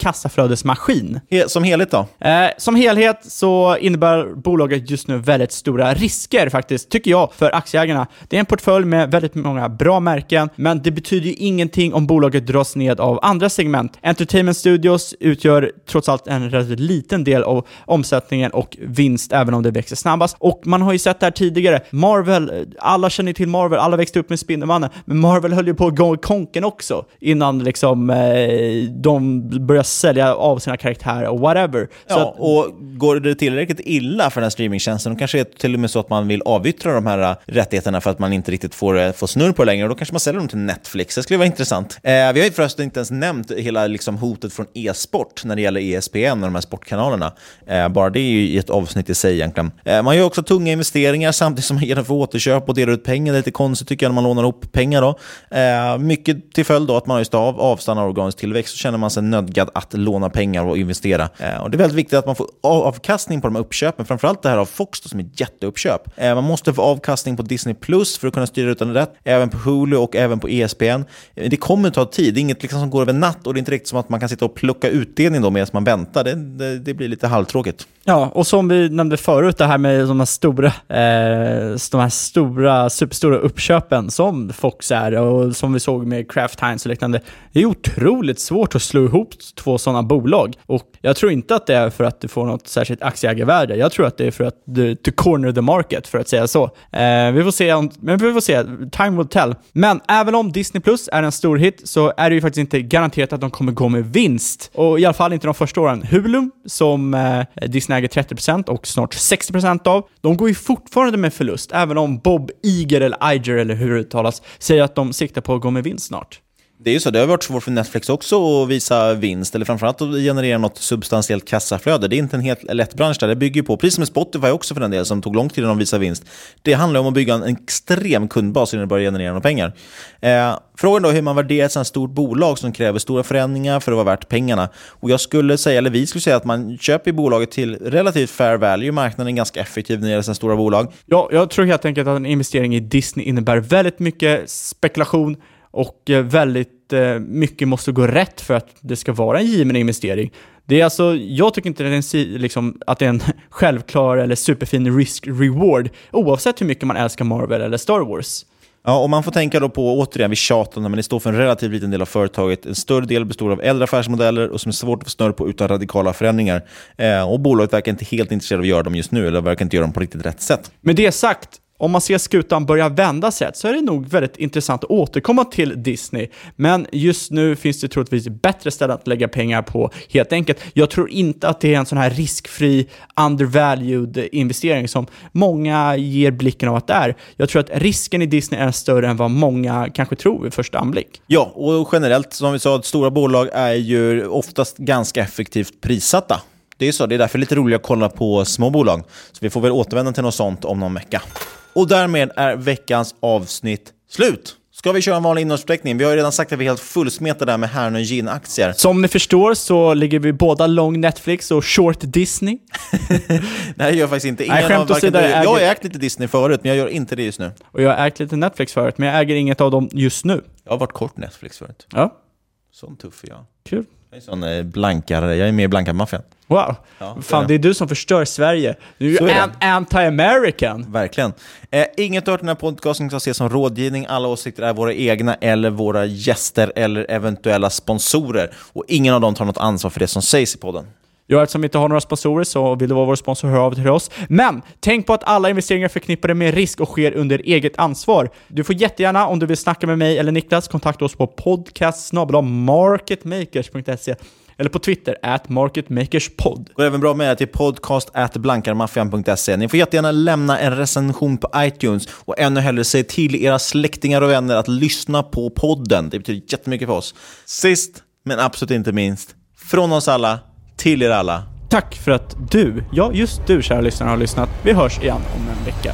Speaker 6: kassaflödesmaskin.
Speaker 5: He- Som helhet då?
Speaker 6: Eh, som helhet så innebär bolaget just nu väldigt stora risker faktiskt, tycker jag, för aktieägarna. Det är en portfölj med väldigt många bra märken, men det betyder ju ingenting om bolaget dras ned av andra segment. Entertainment Studios utgör trots allt en relativt liten del av omsättningen och vinst, även om det växer snabbast. Och man har ju sett det här tidigare. Marvel, eh, alla känner till Marvel, alla växte upp med Spindelmannen, men Marvel höll ju på att gå i konken också innan liksom eh, de började sälja av sina karaktärer och whatever. Så
Speaker 5: Ja,
Speaker 6: att,
Speaker 5: och går det tillräckligt illa för den här streamingtjänsten, då kanske det är till och med så att man vill avyttra de här äh, rättigheterna för att man inte riktigt får, äh, får snurr på det längre, och då kanske man säljer dem till Netflix. Det skulle vara intressant. Eh, vi har ju förresten inte ens nämnt hela liksom, hotet från e-sport när det gäller ESPN och de här sportkanalerna. Eh, bara det är ju ett avsnitt i sig egentligen. Eh, man gör också tunga investeringar samtidigt som man genomför återköp och delar ut pengar. Det är lite konstigt tycker jag när man lånar ihop pengar. Då. Eh, mycket till följd då att man just av avstannar organisk tillväxt så känner man sig nödgad att låna pengar och investera. Eh, och det är väldigt viktigt att man får avkastning på de här uppköpen, framförallt det här av Fox då, som är ett jätteuppköp. Eh, man måste få avkastning på Disney Plus för att kunna styra ut den rätt, även på Hulu och även på ESPN. Eh, det kommer ta tid, det är inget liksom som går över natt och det är inte riktigt som att man kan sitta och plocka utdelning då medan man väntar. Det, det, det blir lite halvtråkigt.
Speaker 6: Ja, och som vi nämnde förut, det här med de här stora, eh, de här stora, superstora uppköpen som Fox är och som vi såg med Kraft Heinz och liknande. Det är otroligt svårt att slå ihop två sådana bolag. Och jag tror inte att det är för att du får något särskilt aktieägarvärde. Jag tror att det är för att du, to corner the market, för att säga så. Eh, vi får se, om, men vi får se. Time will tell. Men även om Disney Plus är en stor hit så är det ju faktiskt inte garanterat att de kommer gå med vinst. Och i alla fall inte de första åren. Hulu, som eh, Disney äger 30% och snart 60% av, de går ju fortfarande med förlust, även om Bob Iger eller Iger, eller hur det uttalas, säger att de siktar på att gå med vinst snart.
Speaker 5: Det är ju så, det har varit svårt för Netflix också att visa vinst, eller framförallt att generera något substantiellt kassaflöde. Det är inte en helt lätt bransch där, det bygger ju på, precis som med Spotify också för den del, som tog lång tid innan de visade vinst. Det handlar om att bygga en extrem kundbas innan det börjar generera några pengar. Eh, frågan då hur man värderar ett sådant stort bolag som kräver stora förändringar för att vara värt pengarna. Och jag skulle säga, eller vi skulle säga att man köper bolaget till relativt fair value. Marknaden är ganska effektiv när det gäller sådana stora bolag.
Speaker 6: Ja, jag tror helt enkelt att en investering i Disney innebär väldigt mycket spekulation och eh, väldigt eh, mycket måste gå rätt för att det ska vara en given investering. Det är alltså, jag tycker inte det är en, liksom, att det är en självklar eller superfin risk-reward oavsett hur mycket man älskar Marvel eller Star Wars.
Speaker 5: Ja, och man får tänka då på, återigen, vi tjatar, men det står för en relativt liten del av företaget. En större del består av äldre affärsmodeller och som är svårt att få snurr på utan radikala förändringar. Eh, och bolaget verkar inte helt intresserat av att göra dem just nu, eller verkar inte göra dem på riktigt rätt sätt.
Speaker 6: Med det sagt, om man ser skutan börja vända sig så är det nog väldigt intressant att återkomma till Disney. Men just nu finns det troligtvis bättre ställen att lägga pengar på, helt enkelt. Jag tror inte att det är en sån här riskfri, undervalued investering som många ger blicken av att det är. Jag tror att risken i Disney är större än vad många kanske tror vid första anblick.
Speaker 5: Ja, och generellt, som vi sa, stora bolag är ju oftast ganska effektivt prissatta. Det är så, det är därför lite roligare att kolla på små bolag. Så vi får väl återvända till något sånt om någon vecka. Och därmed är veckans avsnitt slut. Ska vi köra en vanlig innehållsförteckning? Vi har ju redan sagt att vi är helt fullsmetade där med Härnö Gin-aktier.
Speaker 6: Som ni förstår så ligger vi båda lång Netflix och short Disney.
Speaker 5: Nej, jag gör faktiskt inte.
Speaker 6: Nej,
Speaker 5: Ingen
Speaker 6: skämt
Speaker 5: av varken
Speaker 6: åsido, jag
Speaker 5: Jag har ägt lite Disney förut, men jag gör inte det just nu.
Speaker 6: Och jag har ägt lite Netflix förut, men jag äger inget av dem just nu.
Speaker 5: Jag har varit kort Netflix förut.
Speaker 6: Ja.
Speaker 5: Sån tuff är jag.
Speaker 6: Kul.
Speaker 5: Jag är sån eh, blankare, jag är mer blanka maffian.
Speaker 6: Wow.
Speaker 5: Ja,
Speaker 6: Fan,
Speaker 5: så
Speaker 6: det
Speaker 5: är
Speaker 6: är du som förstör Sverige. Du är
Speaker 5: är det.
Speaker 6: an- anti-American.
Speaker 5: Verkligen. Eh, inget hört den här podcasten ska ses som rådgivning. Alla åsikter är våra egna eller våra gäster eller eventuella sponsorer. Och ingen av dem tar något ansvar för det som sägs i podden.
Speaker 6: Ja, eftersom vi inte har några sponsorer så vill du vara vår sponsor, hör av dig till oss. Men tänk på att alla investeringar är förknippade med risk och sker under eget ansvar. Du får jättegärna, om du vill snacka med mig eller Niklas, kontakta oss på podcast marketmakers.se eller på Twitter, at marketmakerspod.
Speaker 5: Går även bra med till podcast at blankarmaffian.se. Ni får jättegärna lämna en recension på iTunes och ännu hellre säg till era släktingar och vänner att lyssna på podden. Det betyder jättemycket för oss. Sist, men absolut inte minst, från oss alla till er alla.
Speaker 6: Tack för att du, ja just du kära lyssnare, har lyssnat. Vi hörs igen om en vecka.